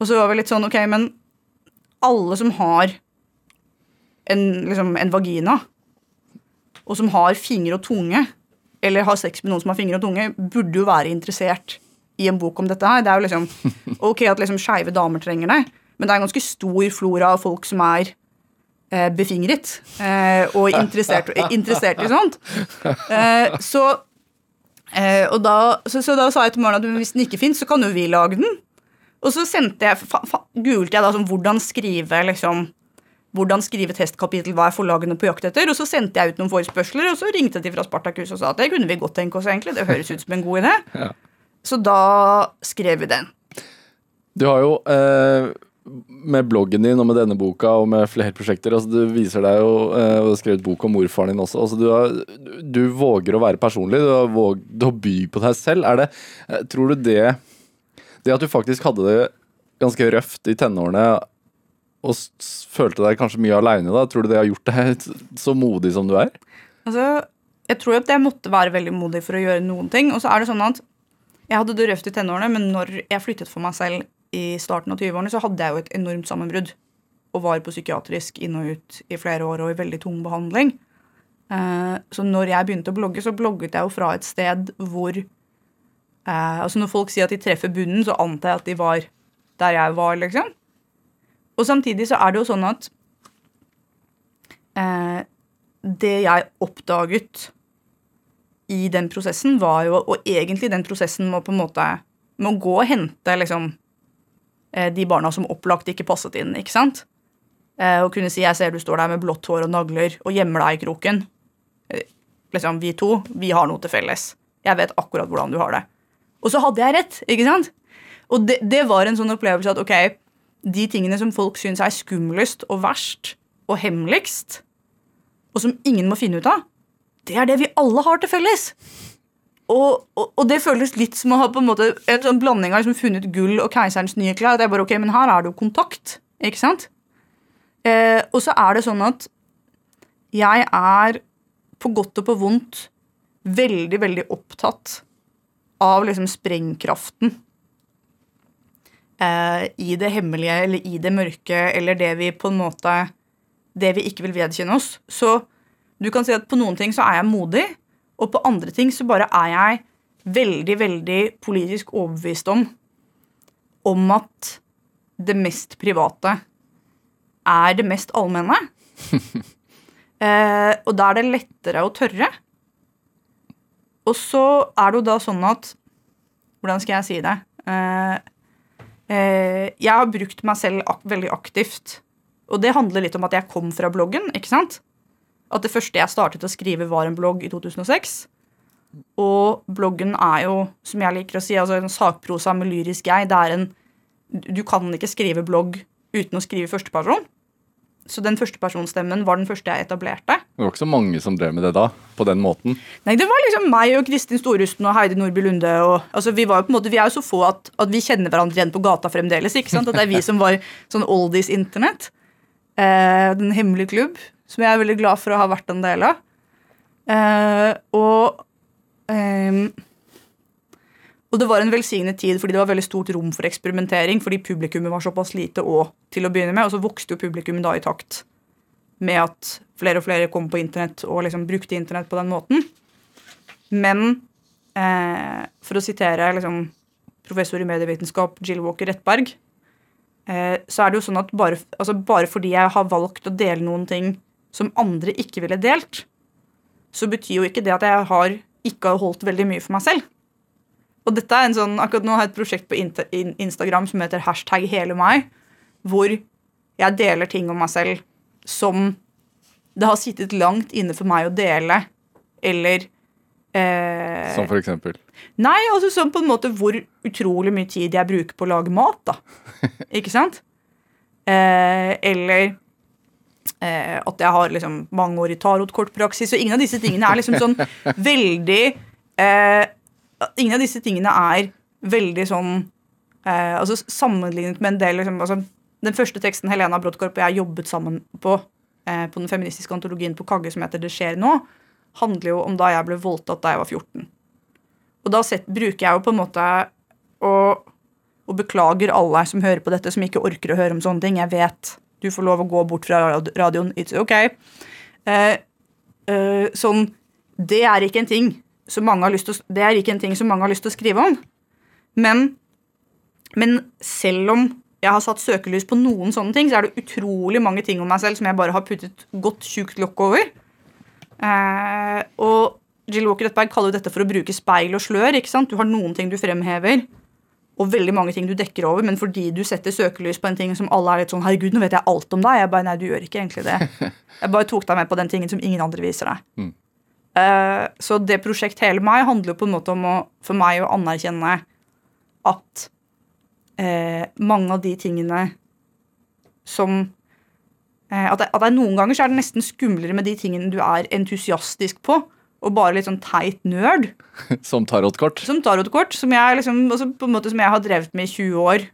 Og så var vi litt sånn, ok, men alle som har en, liksom, en vagina, og som har finger og tunge, eller har sex med noen som har fingre og tunge, burde jo være interessert i en bok om dette her. Det er jo liksom ok at liksom skeive damer trenger det, men det er en ganske stor flora av folk som er eh, befingret eh, og interessert, interessert i sånt. Eh, så, eh, da, så, så da sa jeg til Maren at hvis den ikke fins, så kan jo vi lage den. Og så sendte jeg, fa, fa, googlet jeg da sånn hvordan skrive liksom, hvordan skrive testkapittel, hva er forlagene på jakt etter, og så sendte jeg ut noen forespørsler, og så ringte de fra Spartakus og sa at det kunne vi godt tenke oss, egentlig. Det høres ut som en god idé. Ja. Så da skrev vi den. Du har jo eh, med bloggen din og med denne boka og med flere prosjekter altså Du viser deg jo eh, og du har skrevet bok om morfaren din også. Altså du, har, du våger å være personlig. Du har våget å by på deg selv. Er det, eh, tror du det Det at du faktisk hadde det ganske røft i tenårene og følte deg kanskje mye aleine da, tror du det har gjort deg så modig som du er? Altså, jeg tror at jeg måtte være veldig modig for å gjøre noen ting. Og så er det sånn at jeg hadde det røft i tenårene, men når jeg flyttet for meg selv i starten av 20-årene, så hadde jeg jo et enormt sammenbrudd. Og var på psykiatrisk inn og ut i flere år og i veldig tung behandling. Eh, så når jeg begynte å blogge, så blogget jeg jo fra et sted hvor eh, Altså når folk sier at de treffer bunnen, så antar jeg at de var der jeg var, liksom. Og samtidig så er det jo sånn at eh, det jeg oppdaget i den prosessen, var jo Og egentlig den prosessen må på en måte må gå og hente liksom eh, de barna som opplagt ikke passet inn, ikke sant? Eh, og kunne si 'jeg ser du står der med blått hår og nagler og gjemmer deg i kroken'. Eh, liksom, Vi to, vi har noe til felles. Jeg vet akkurat hvordan du har det. Og så hadde jeg rett, ikke sant? Og det, det var en sånn opplevelse at ok, de tingene som folk syns er skumlest og verst og hemmeligst, og som ingen må finne ut av, det er det vi alle har til felles. Og, og, og det føles litt som å ha på en måte en sånn blanding av liksom funnet gull og keiserens nye klær. Det er bare, ok, Men her er det jo kontakt. ikke sant? Eh, og så er det sånn at jeg er på godt og på vondt veldig, veldig opptatt av liksom sprengkraften i det hemmelige eller i det mørke eller det vi på en måte Det vi ikke vil vedkjenne oss. Så du kan si at på noen ting så er jeg modig, og på andre ting så bare er jeg veldig, veldig politisk overbevist om om at det mest private er det mest allmenne. eh, og da er det lettere å tørre. Og så er det jo da sånn at Hvordan skal jeg si det? Eh, eh, jeg har brukt meg selv ak veldig aktivt. Og det handler litt om at jeg kom fra bloggen. ikke sant? At det første jeg startet å skrive, var en blogg i 2006. Og bloggen er jo, som jeg liker å si, altså en sakprosa med lyrisk jeg. Det er en Du kan ikke skrive blogg uten å skrive førsteperson. Så den førstepersonstemmen var den første jeg etablerte. Det var ikke så mange som drev med det da, på den måten. Nei, det var liksom meg og Kristin Storusten og Heidi Nordby Lunde. Og, altså, vi, var jo på en måte, vi er jo så få at, at vi kjenner hverandre igjen på gata fremdeles. ikke sant? At det er vi som var sånn oldies internett. Eh, den hemmelige klubb, som jeg er veldig glad for å ha vært en del av. Eh, og ehm, og det var en velsignet tid fordi det var veldig stort rom for eksperimentering fordi publikummet var såpass lite og til å begynne med, og så vokste jo publikummet da i takt med at flere og flere kom på internett og liksom brukte internett på den måten. Men eh, for å sitere liksom, professor i medievitenskap Jill Walker Rettberg, eh, så er det jo sånn at bare, altså bare fordi jeg har valgt å dele noen ting som andre ikke ville delt, så betyr jo ikke det at jeg har ikke har holdt veldig mye for meg selv. Og dette er en sånn, akkurat nå har jeg et prosjekt på Instagram som heter hashtag hele meg, hvor jeg deler ting om meg selv som det har sittet langt inne for meg å dele, eller eh, Som for eksempel. Nei, altså sånn på en måte hvor utrolig mye tid jeg bruker på å lage mat, da. Ikke sant? Eh, eller eh, at jeg har liksom mange år i tarotkortpraksis, og ingen av disse tingene er liksom sånn veldig eh, Ingen av disse tingene er veldig sånn eh, altså Sammenlignet med en del liksom, altså, Den første teksten Helena Brodkorp og jeg jobbet sammen på, eh, på den feministiske antologien på Kagge som heter Det skjer nå, handler jo om da jeg ble voldtatt da jeg var 14. Og da set, bruker jeg jo på en måte og, og beklager alle som hører på dette, som ikke orker å høre om sånne ting. Jeg vet du får lov å gå bort fra radioen. It's ok. Eh, eh, sånn Det er ikke en ting som mange har lyst til å, det er ikke en ting som mange har lyst til å skrive om. Men, men selv om jeg har satt søkelys på noen sånne ting, så er det utrolig mange ting om meg selv som jeg bare har puttet godt tjukt lokk over. Eh, og Jill Walker Rettberg kaller jo dette for å bruke speil og slør. ikke sant? Du har noen ting du fremhever, og veldig mange ting du dekker over, men fordi du setter søkelys på en ting som alle er litt sånn 'Herregud, nå vet jeg alt om deg.' Jeg bare, nei, du gjør ikke egentlig det. Jeg bare tok deg med på den tingen som ingen andre viser deg. Mm. Eh, så det prosjekt hele meg handler jo på en måte om å, for meg å anerkjenne at eh, mange av de tingene som eh, at, det, at det Noen ganger så er det nesten skumlere med de tingene du er entusiastisk på, og bare litt sånn teit nerd. Som tarotkort. Som tarotkort, som jeg liksom, altså på en måte som jeg har drevet med i 20 år.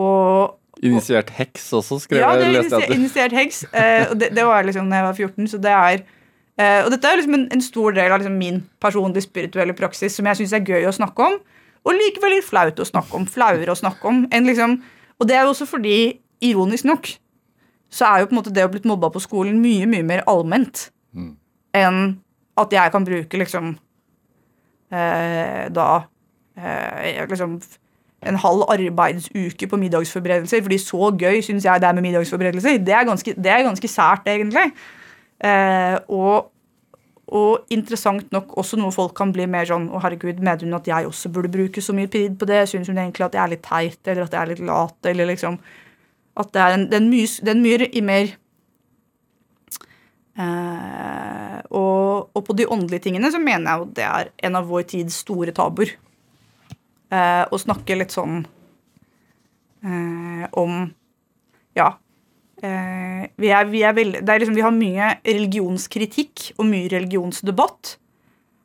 Og Initiert heks også, skrev ja, jeg. leste initiert, heks. Eh, og det, det var liksom da jeg var 14, så det er eh, Og dette er liksom en, en stor del av liksom min personlige spirituelle praksis som jeg syns er gøy å snakke om, og likevel litt flaut å snakke om. Flauere å snakke om. enn liksom, og det er jo også fordi, ironisk nok, så er jo på en måte det å blitt mobba på skolen mye, mye mer allment Mm. enn at jeg kan bruke liksom uh, da uh, liksom en halv arbeidsuke på middagsforberedelser, fordi så gøy syns jeg det er med middagsforberedelser. Det er ganske, det er ganske sært, egentlig. Uh, og, og interessant nok også noe folk kan bli mer sånn Å, herregud, mener hun at jeg også burde bruke så mye tid på det? Syns hun egentlig at jeg er litt teit, eller at jeg er litt lat, eller liksom At det er en, det er en mye, det er en mye i mer Eh, og, og på de åndelige tingene så mener jeg jo det er en av vår tids store tabuer. Eh, å snakke litt sånn eh, om Ja. Eh, vi, er, vi, er veld, er liksom, vi har mye religionskritikk og mye religionsdebatt.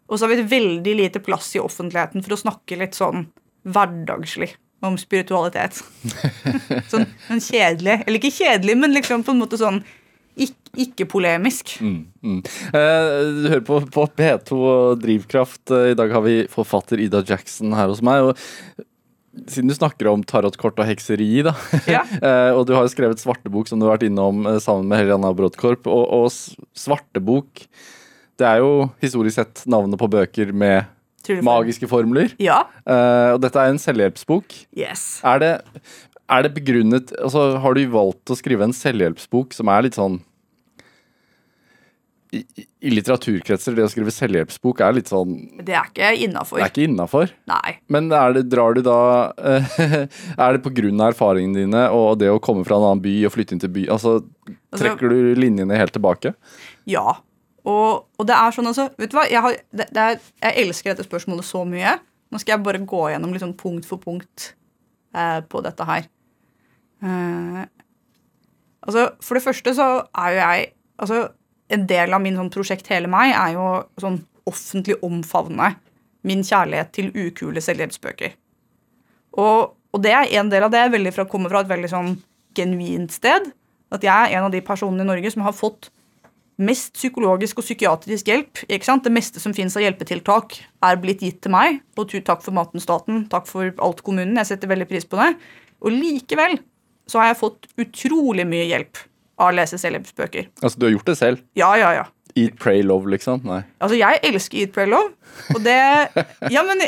Og så har vi et veldig lite plass i offentligheten for å snakke litt sånn hverdagslig om spiritualitet. sånn, sånn kjedelig. Eller ikke kjedelig, men liksom på en måte sånn ikke, ikke polemisk. Mm, mm. Eh, du hører på, på P2 og Drivkraft. Eh, I dag har vi forfatter Ida Jackson her hos meg. og Siden du snakker om tarotkort og hekseri, da, Ja. eh, og du har jo skrevet Svartebok, som du har vært innom eh, sammen med Helena Brodkorp. Og, og Svartebok, det er jo historisk sett navnet på bøker med magiske formler. Ja. Eh, og dette er en selvhjelpsbok. Yes. Er det, er det begrunnet altså Har du valgt å skrive en selvhjelpsbok som er litt sånn i, i- litteraturkretser, det å skrive selvhjelpsbok er litt sånn Det er ikke innafor. Det er ikke innafor. Nei. Men er det, drar du da eh, Er det av erfaringene dine og det å komme fra en annen by og flytte inn til by Altså, trekker du linjene helt tilbake? Ja. Og, og det er sånn altså Vet du hva? Jeg, har, det, det er, jeg elsker dette spørsmålet så mye. Nå skal jeg bare gå gjennom sånn punkt for punkt eh, på dette her. Eh, Altså, For det første så er jo jeg altså, En del av min sånn prosjekt Hele meg er jo sånn offentlig omfavne min kjærlighet til ukule selvhjelpsbøker. Og, og det er en del av det veldig kommer fra et veldig sånn genuint sted. At jeg er en av de personene i Norge som har fått mest psykologisk og psykiatrisk hjelp. ikke sant? Det meste som finnes av hjelpetiltak, er blitt gitt til meg. Og takk for maten, staten. Takk for alt, kommunen. Jeg setter veldig pris på det. Og likevel så har jeg fått utrolig mye hjelp av å lese selvhjelpsbøker. Altså, du har gjort det selv? Ja, ja, ja. Eat, pray, love, liksom? Nei. Altså, jeg elsker Eat, Pray, Love. Og det Ja, men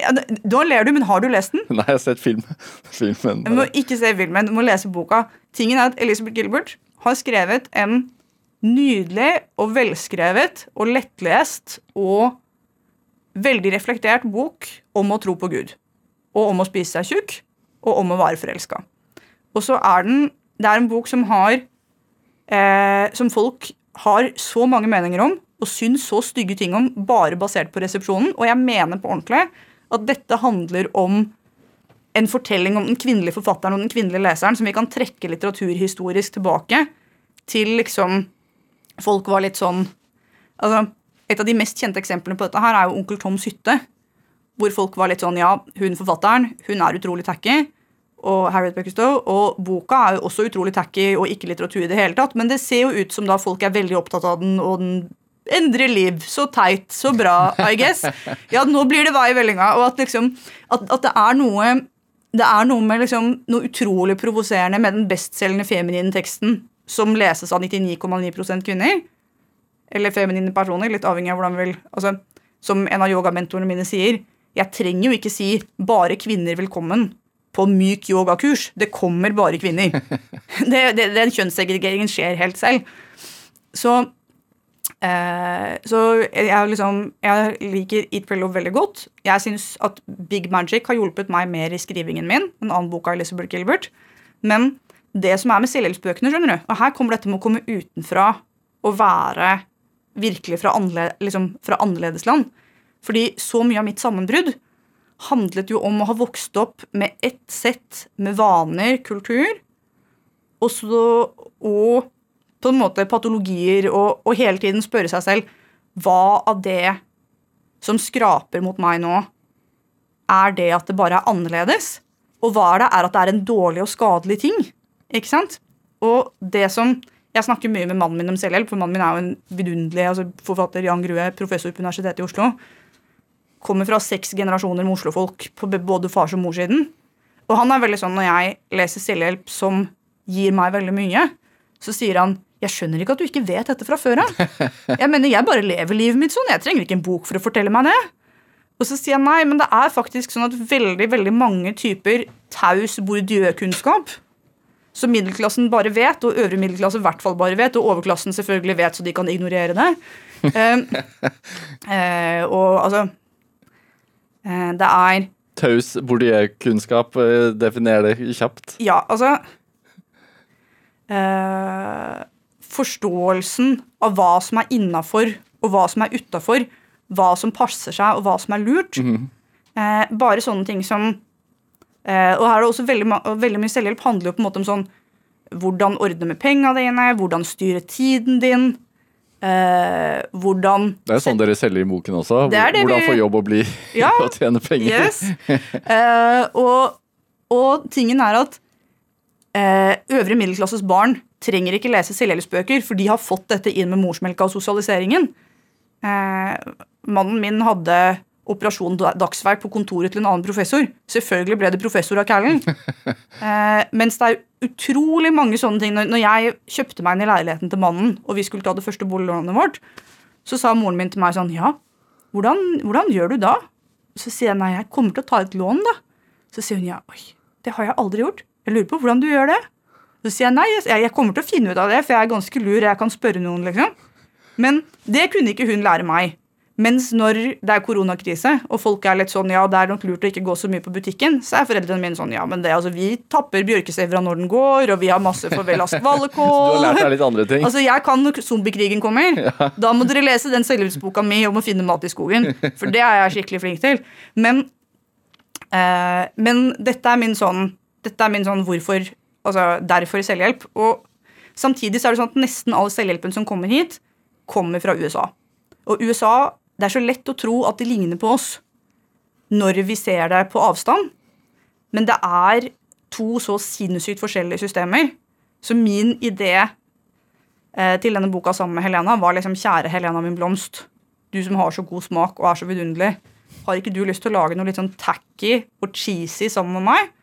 Da ler du, men har du lest den? Nei, jeg har sett film. filmen. Du må ikke se filmen, du må lese boka. Tingen er at Elizabeth Gilbert har skrevet en nydelig og velskrevet og lettlest og veldig reflektert bok om å tro på Gud. Og om å spise seg tjukk, og om å være forelska. Og så er den Det er en bok som har eh, Som folk har så mange meninger om, og syns så stygge ting om, bare basert på resepsjonen. Og jeg mener på ordentlig at dette handler om en fortelling om den kvinnelige forfatteren og den kvinnelige leseren som vi kan trekke litteraturhistorisk tilbake til liksom Folk var litt sånn altså, Et av de mest kjente eksemplene på dette her er jo Onkel Toms hytte. Hvor folk var litt sånn Ja, hun forfatteren, hun er utrolig tacky. Og Harriet Buckestow, og boka er jo også utrolig tacky og ikke litteratur i det hele tatt, men det ser jo ut som da folk er veldig opptatt av den, og den endrer liv. Så teit, så bra, I guess. Ja, nå blir det vei i vellinga. Og at liksom at, at det er noe det er noe med liksom, noe utrolig provoserende med den bestselgende feminine teksten som leses av 99,9% kvinner. Eller feminine personer, litt avhengig av hvordan vi vil altså, Som en av yogamentorene mine sier, jeg trenger jo ikke si 'bare kvinner velkommen' på myk yogakurs. Det kommer bare kvinner. det, det, den kjønnssegregeringen skjer helt selv. Så Eh, så jeg, liksom, jeg liker Eat Pray Love veldig godt. Jeg syns at Big Magic har hjulpet meg mer i skrivingen min. En annen bok av Elizabeth Gilbert. Men det som er med selvhjelpsbøkene, skjønner du, og her kommer dette med å komme utenfra og være virkelig fra, annerle, liksom, fra annerledesland. Fordi så mye av mitt sammenbrudd handlet jo om å ha vokst opp med ett sett med vaner, kultur, og, så, og på en måte patologier og, og, hele tiden spørre seg selv hva av det som skraper mot meg nå, er det at det bare er annerledes? Og hva er det? Er at det er en dårlig og skadelig ting? Ikke sant? Og det som Jeg snakker mye med mannen min om selvhjelp, for mannen min er jo en vidunderlig altså forfatter. Jan Grue, professor på Universitetet i Oslo. Kommer fra seks generasjoner med oslofolk på både fars og morssiden. Og han er veldig sånn når jeg leser selvhjelp som gir meg veldig mye, så sier han jeg skjønner ikke at du ikke vet dette fra før av. Jeg mener, jeg bare lever livet mitt sånn. Jeg trenger ikke en bok for å fortelle meg det. Og så sier jeg nei, men det er faktisk sånn at veldig veldig mange typer taus Bourdieu-kunnskap som middelklassen bare vet, og øvre middelklasse i hvert fall bare vet, og overklassen selvfølgelig vet, så de kan ignorere det. uh, uh, og altså Det er Taus Bourdieu-kunnskap, definer det kjapt. Ja, altså forståelsen av hva som er innafor og hva som er utafor, hva som passer seg og hva som er lurt. Mm -hmm. eh, bare sånne ting som eh, Og her er det også veldig, veldig mye selvhjelp handler jo på en måte om sånn hvordan ordne med penga dine, hvordan styre tiden din. Eh, hvordan Det er sånn dere selger i boken også. Det det hvordan vi, få jobb og bli ja, og tjene penger. Yes. Uh, og, og tingen er at uh, øvre middelklasses barn trenger ikke lese selvhjelpsbøker, for de har fått dette inn med morsmelka og sosialiseringen. Mannen min hadde operasjon dagsverk på kontoret til en annen professor. Selvfølgelig ble det professor av Kælen. Eh, mens det er utrolig mange sånne ting. Når, jeg kjøpte meg inn i leiligheten til mannen, og vi skulle ta det første boliglånet vårt, så sa moren min til meg sånn Ja, hvordan, hvordan gjør du da? Så sier jeg nei, jeg kommer til å ta et lån, da. Så sier hun ja, oi, det har jeg aldri gjort. Jeg lurer på hvordan du gjør det. Så sier jeg nei, jeg, jeg kommer til å finne ut av det, for jeg er ganske lur. Jeg kan spørre noen, liksom. Men det kunne ikke hun lære meg. Mens når det er koronakrise, og folk er litt sånn ja, det er nok lurt å ikke gå så mye på butikken, så er foreldrene mine sånn ja, men det, altså, vi tapper bjørkesevra når den går, og vi har masse forvelask hvalekål. Du har lært deg litt andre ting. Altså, jeg kan når zombiekrigen kommer. Ja. Da må dere lese den selvhjelpsboka mi om å finne mat i skogen. For det er jeg skikkelig flink til. Men, eh, men dette er min sånn Dette er min sånn hvorfor Altså derfor selvhjelp. Og Samtidig så er det sånn at nesten all selvhjelpen som kommer hit, kommer fra USA. Og USA Det er så lett å tro at det ligner på oss når vi ser det på avstand, men det er to så sinnssykt forskjellige systemer. Så min idé eh, til denne boka sammen med Helena var liksom Kjære Helena min blomst. Du som har så god smak og er så vidunderlig. Har ikke du lyst til å lage noe litt sånn tacky og cheesy sammen med meg?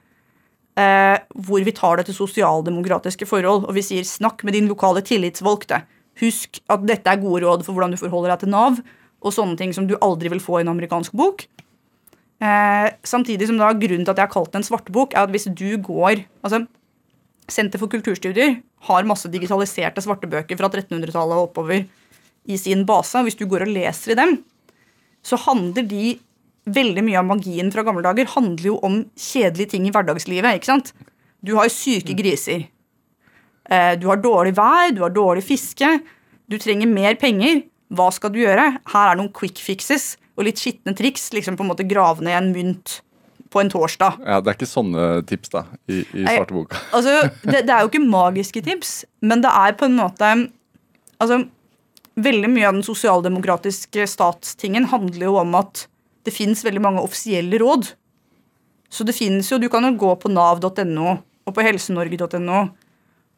Eh, hvor vi tar det til sosialdemokratiske forhold, og vi sier snakk med din lokale tillitsvalgte. Husk at dette er gode råd for hvordan du forholder deg til Nav, og sånne ting som du aldri vil få i en amerikansk bok. Eh, samtidig som da Grunnen til at jeg har kalt det en svartebok, er at hvis du går altså Senter for kulturstudier har masse digitaliserte svartebøker fra 1300-tallet og oppover i sin base. Hvis du går og leser i dem, så handler de Veldig mye av magien fra gamle dager handler jo om kjedelige ting i hverdagslivet. ikke sant? Du har syke griser. Eh, du har dårlig vær, du har dårlig fiske. Du trenger mer penger. Hva skal du gjøre? Her er noen quick fixes og litt skitne triks. liksom på en måte Grave ned en mynt på en torsdag. Ja, Det er ikke sånne tips da, i, i svarteboka. Altså, det, det er jo ikke magiske tips, men det er på en måte Altså, veldig mye av den sosialdemokratiske statstingen handler jo om at det fins veldig mange offisielle råd. Så det finnes jo, Du kan jo gå på nav.no og på helsenorge.no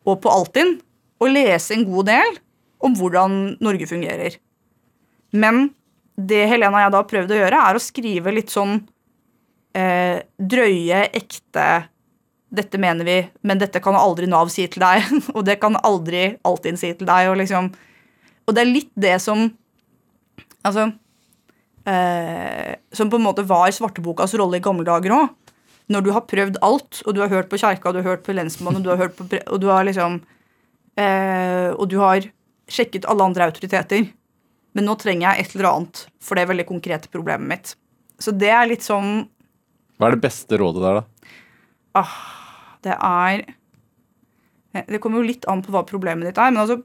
og på Altinn og lese en god del om hvordan Norge fungerer. Men det Helena og jeg da har prøvd å gjøre, er å skrive litt sånn eh, drøye, ekte Dette mener vi, men dette kan aldri Nav si til deg. Og det kan aldri Altinn si til deg. Og, liksom, og det er litt det som Altså eh, Som på en måte var svartebokas rolle i gamle dager òg. Når du har prøvd alt, og du har hørt på kjerka, du har hørt på lensmannen, og du har hørt på og du har liksom eh, Og du har sjekket alle andre autoriteter. Men nå trenger jeg et eller annet for det veldig konkrete problemet mitt. Så det er litt sånn Hva er det beste rådet der, da? ah, Det er Det kommer jo litt an på hva problemet ditt er, men altså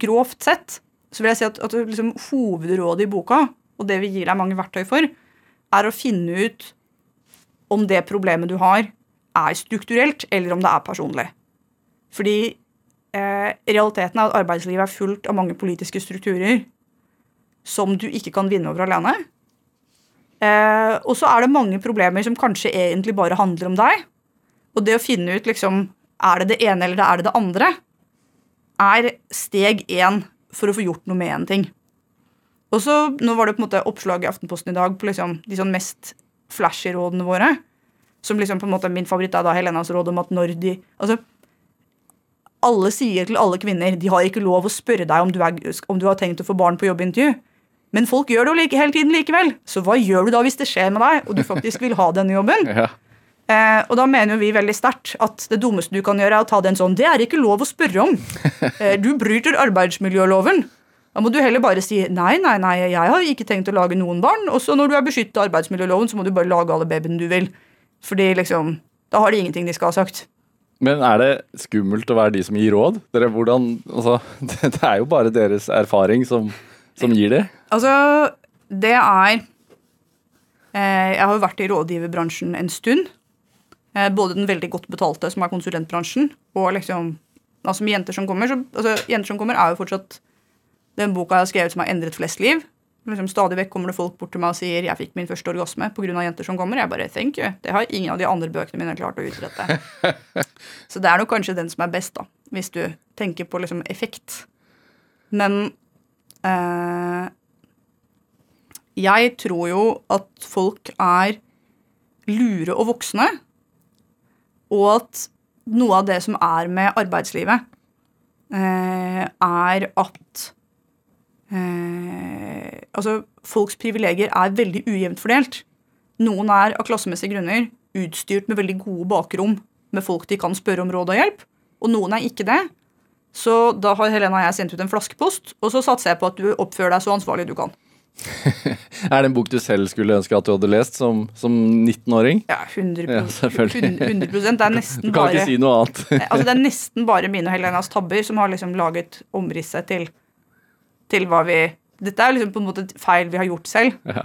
grovt sett så vil jeg si at, at liksom, hovedrådet i boka, og det vi gir deg mange verktøy for, er å finne ut om det problemet du har, er strukturelt, eller om det er personlig. Fordi realiteten er at arbeidslivet er fullt av mange politiske strukturer som du ikke kan vinne over alene. Eh, og så er det mange problemer som kanskje egentlig bare handler om deg. Og det å finne ut liksom, er det det ene eller er det det andre, er steg én for å få gjort noe med en ting. Og så, Nå var det på en måte oppslag i Aftenposten i dag på liksom, de sånn mest flashy rådene våre. Som liksom på en måte Min favoritt er da Helenas råd om at når de altså, Alle sier til alle kvinner de har ikke lov å spørre deg om du, er, om du har tenkt å få barn på jobbintervju. Men folk gjør det jo like, hele tiden likevel. Så hva gjør du da hvis det skjer med deg, og du faktisk vil ha denne jobben? Ja. Eh, og da mener jo vi veldig sterkt at det dummeste du kan gjøre, er å ta den sånn Det er ikke lov å spørre om. Eh, du bryter arbeidsmiljøloven. Da må du heller bare si nei, nei, nei, jeg har ikke tenkt å lage noen barn. Og så når du er beskyttet av arbeidsmiljøloven, så må du bare lage alle babyene du vil. Fordi liksom Da har de ingenting de skal ha sagt. Men er det skummelt å være de som gir råd? Dere, hvordan, altså, det, det er jo bare deres erfaring som, som gir det. Altså, det er eh, Jeg har jo vært i rådgiverbransjen en stund. Eh, både den veldig godt betalte, som er konsulentbransjen, og liksom altså jenter som kommer. Så, altså, jenter som kommer er jo fortsatt den boka jeg har skrevet som har endret flest liv. Liksom, stadig vekk kommer det folk bort til meg og sier 'jeg fikk min første orgasme pga. jenter som kommer'. Jeg bare 'thank you'. Det har ingen av de andre bøkene mine klart å utrette. Så det er nok kanskje den som er best, da, hvis du tenker på liksom effekt. Men eh, jeg tror jo at folk er lure og voksne, og at noe av det som er med arbeidslivet, eh, er at eh, Altså, folks privilegier er veldig ujevnt fordelt. Noen er av klassemessige grunner utstyrt med veldig gode bakrom med folk de kan spørre om råd og hjelp, og noen er ikke det. Så da har Helena og jeg sendt ut en flaskepost, og så satser jeg på at du oppfører deg så ansvarlig du kan. Er det en bok du selv skulle ønske at du hadde lest som, som 19-åring? Ja, 100, Ja, selvfølgelig. 100 Det er Du kan bare ikke si noe annet. altså det er nesten bare mine og Helenas tabber som har liksom laget omrisset til, til hva vi Dette er liksom på en måte feil vi har gjort selv. Ja.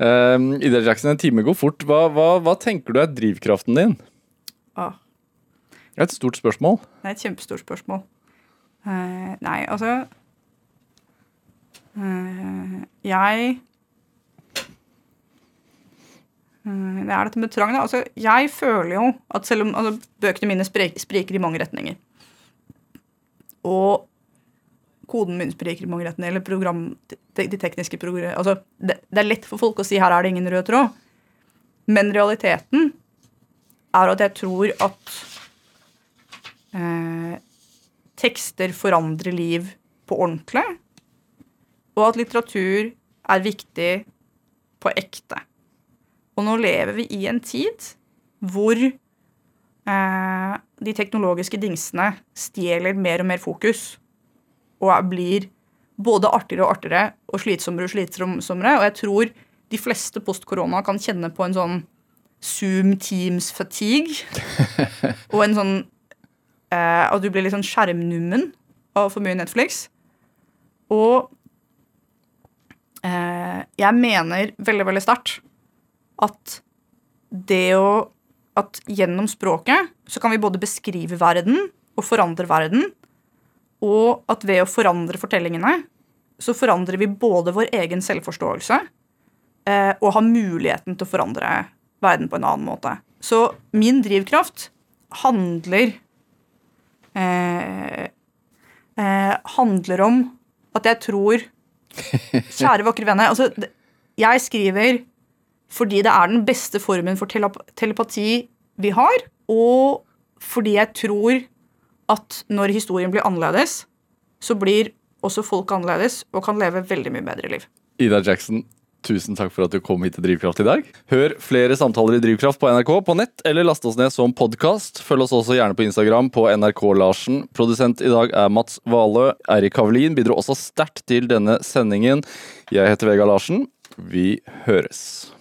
Um, Ida Jackson, en time går fort. Hva, hva, hva tenker du er drivkraften din? Ah. Et stort spørsmål. Det er et kjempestort spørsmål. Uh, nei, altså uh, Jeg uh, Det er dette med trang, da. Altså, jeg føler jo at selv om altså, bøkene mine spriker i mange retninger, og koden min spriker i mange retninger, eller program, de, de tekniske program, altså, det, det er lett for folk å si her er det ingen rød tråd, men realiteten er at jeg tror at eh, tekster forandrer liv på ordentlig, og at litteratur er viktig på ekte. Og nå lever vi i en tid hvor eh, de teknologiske dingsene stjeler mer og mer fokus, og blir både artigere og artigere og slitsommere og slitsommere. Og jeg tror de fleste post korona kan kjenne på en sånn Zoom Teams-fatigue. og en sånn eh, At du blir litt sånn skjermnummen av for mye Netflix. Og eh, jeg mener veldig, veldig sterkt at det å At gjennom språket så kan vi både beskrive verden og forandre verden. Og at ved å forandre fortellingene så forandrer vi både vår egen selvforståelse eh, og har muligheten til å forandre verden på en annen måte. Så min drivkraft handler eh, eh, handler om at jeg tror Kjære, vakre venner. Altså, jeg skriver fordi det er den beste formen for telep telepati vi har, og fordi jeg tror at når historien blir annerledes, så blir også folk annerledes og kan leve veldig mye bedre liv. Ida Jackson, tusen takk for at du kom hit til Drivkraft i dag. Hør flere samtaler i Drivkraft på NRK på nett, eller last oss ned som podkast. Følg oss også gjerne på Instagram på NRK Larsen. Produsent i dag er Mats Valø. Eirik Havelin bidro også sterkt til denne sendingen. Jeg heter Vega Larsen. Vi høres.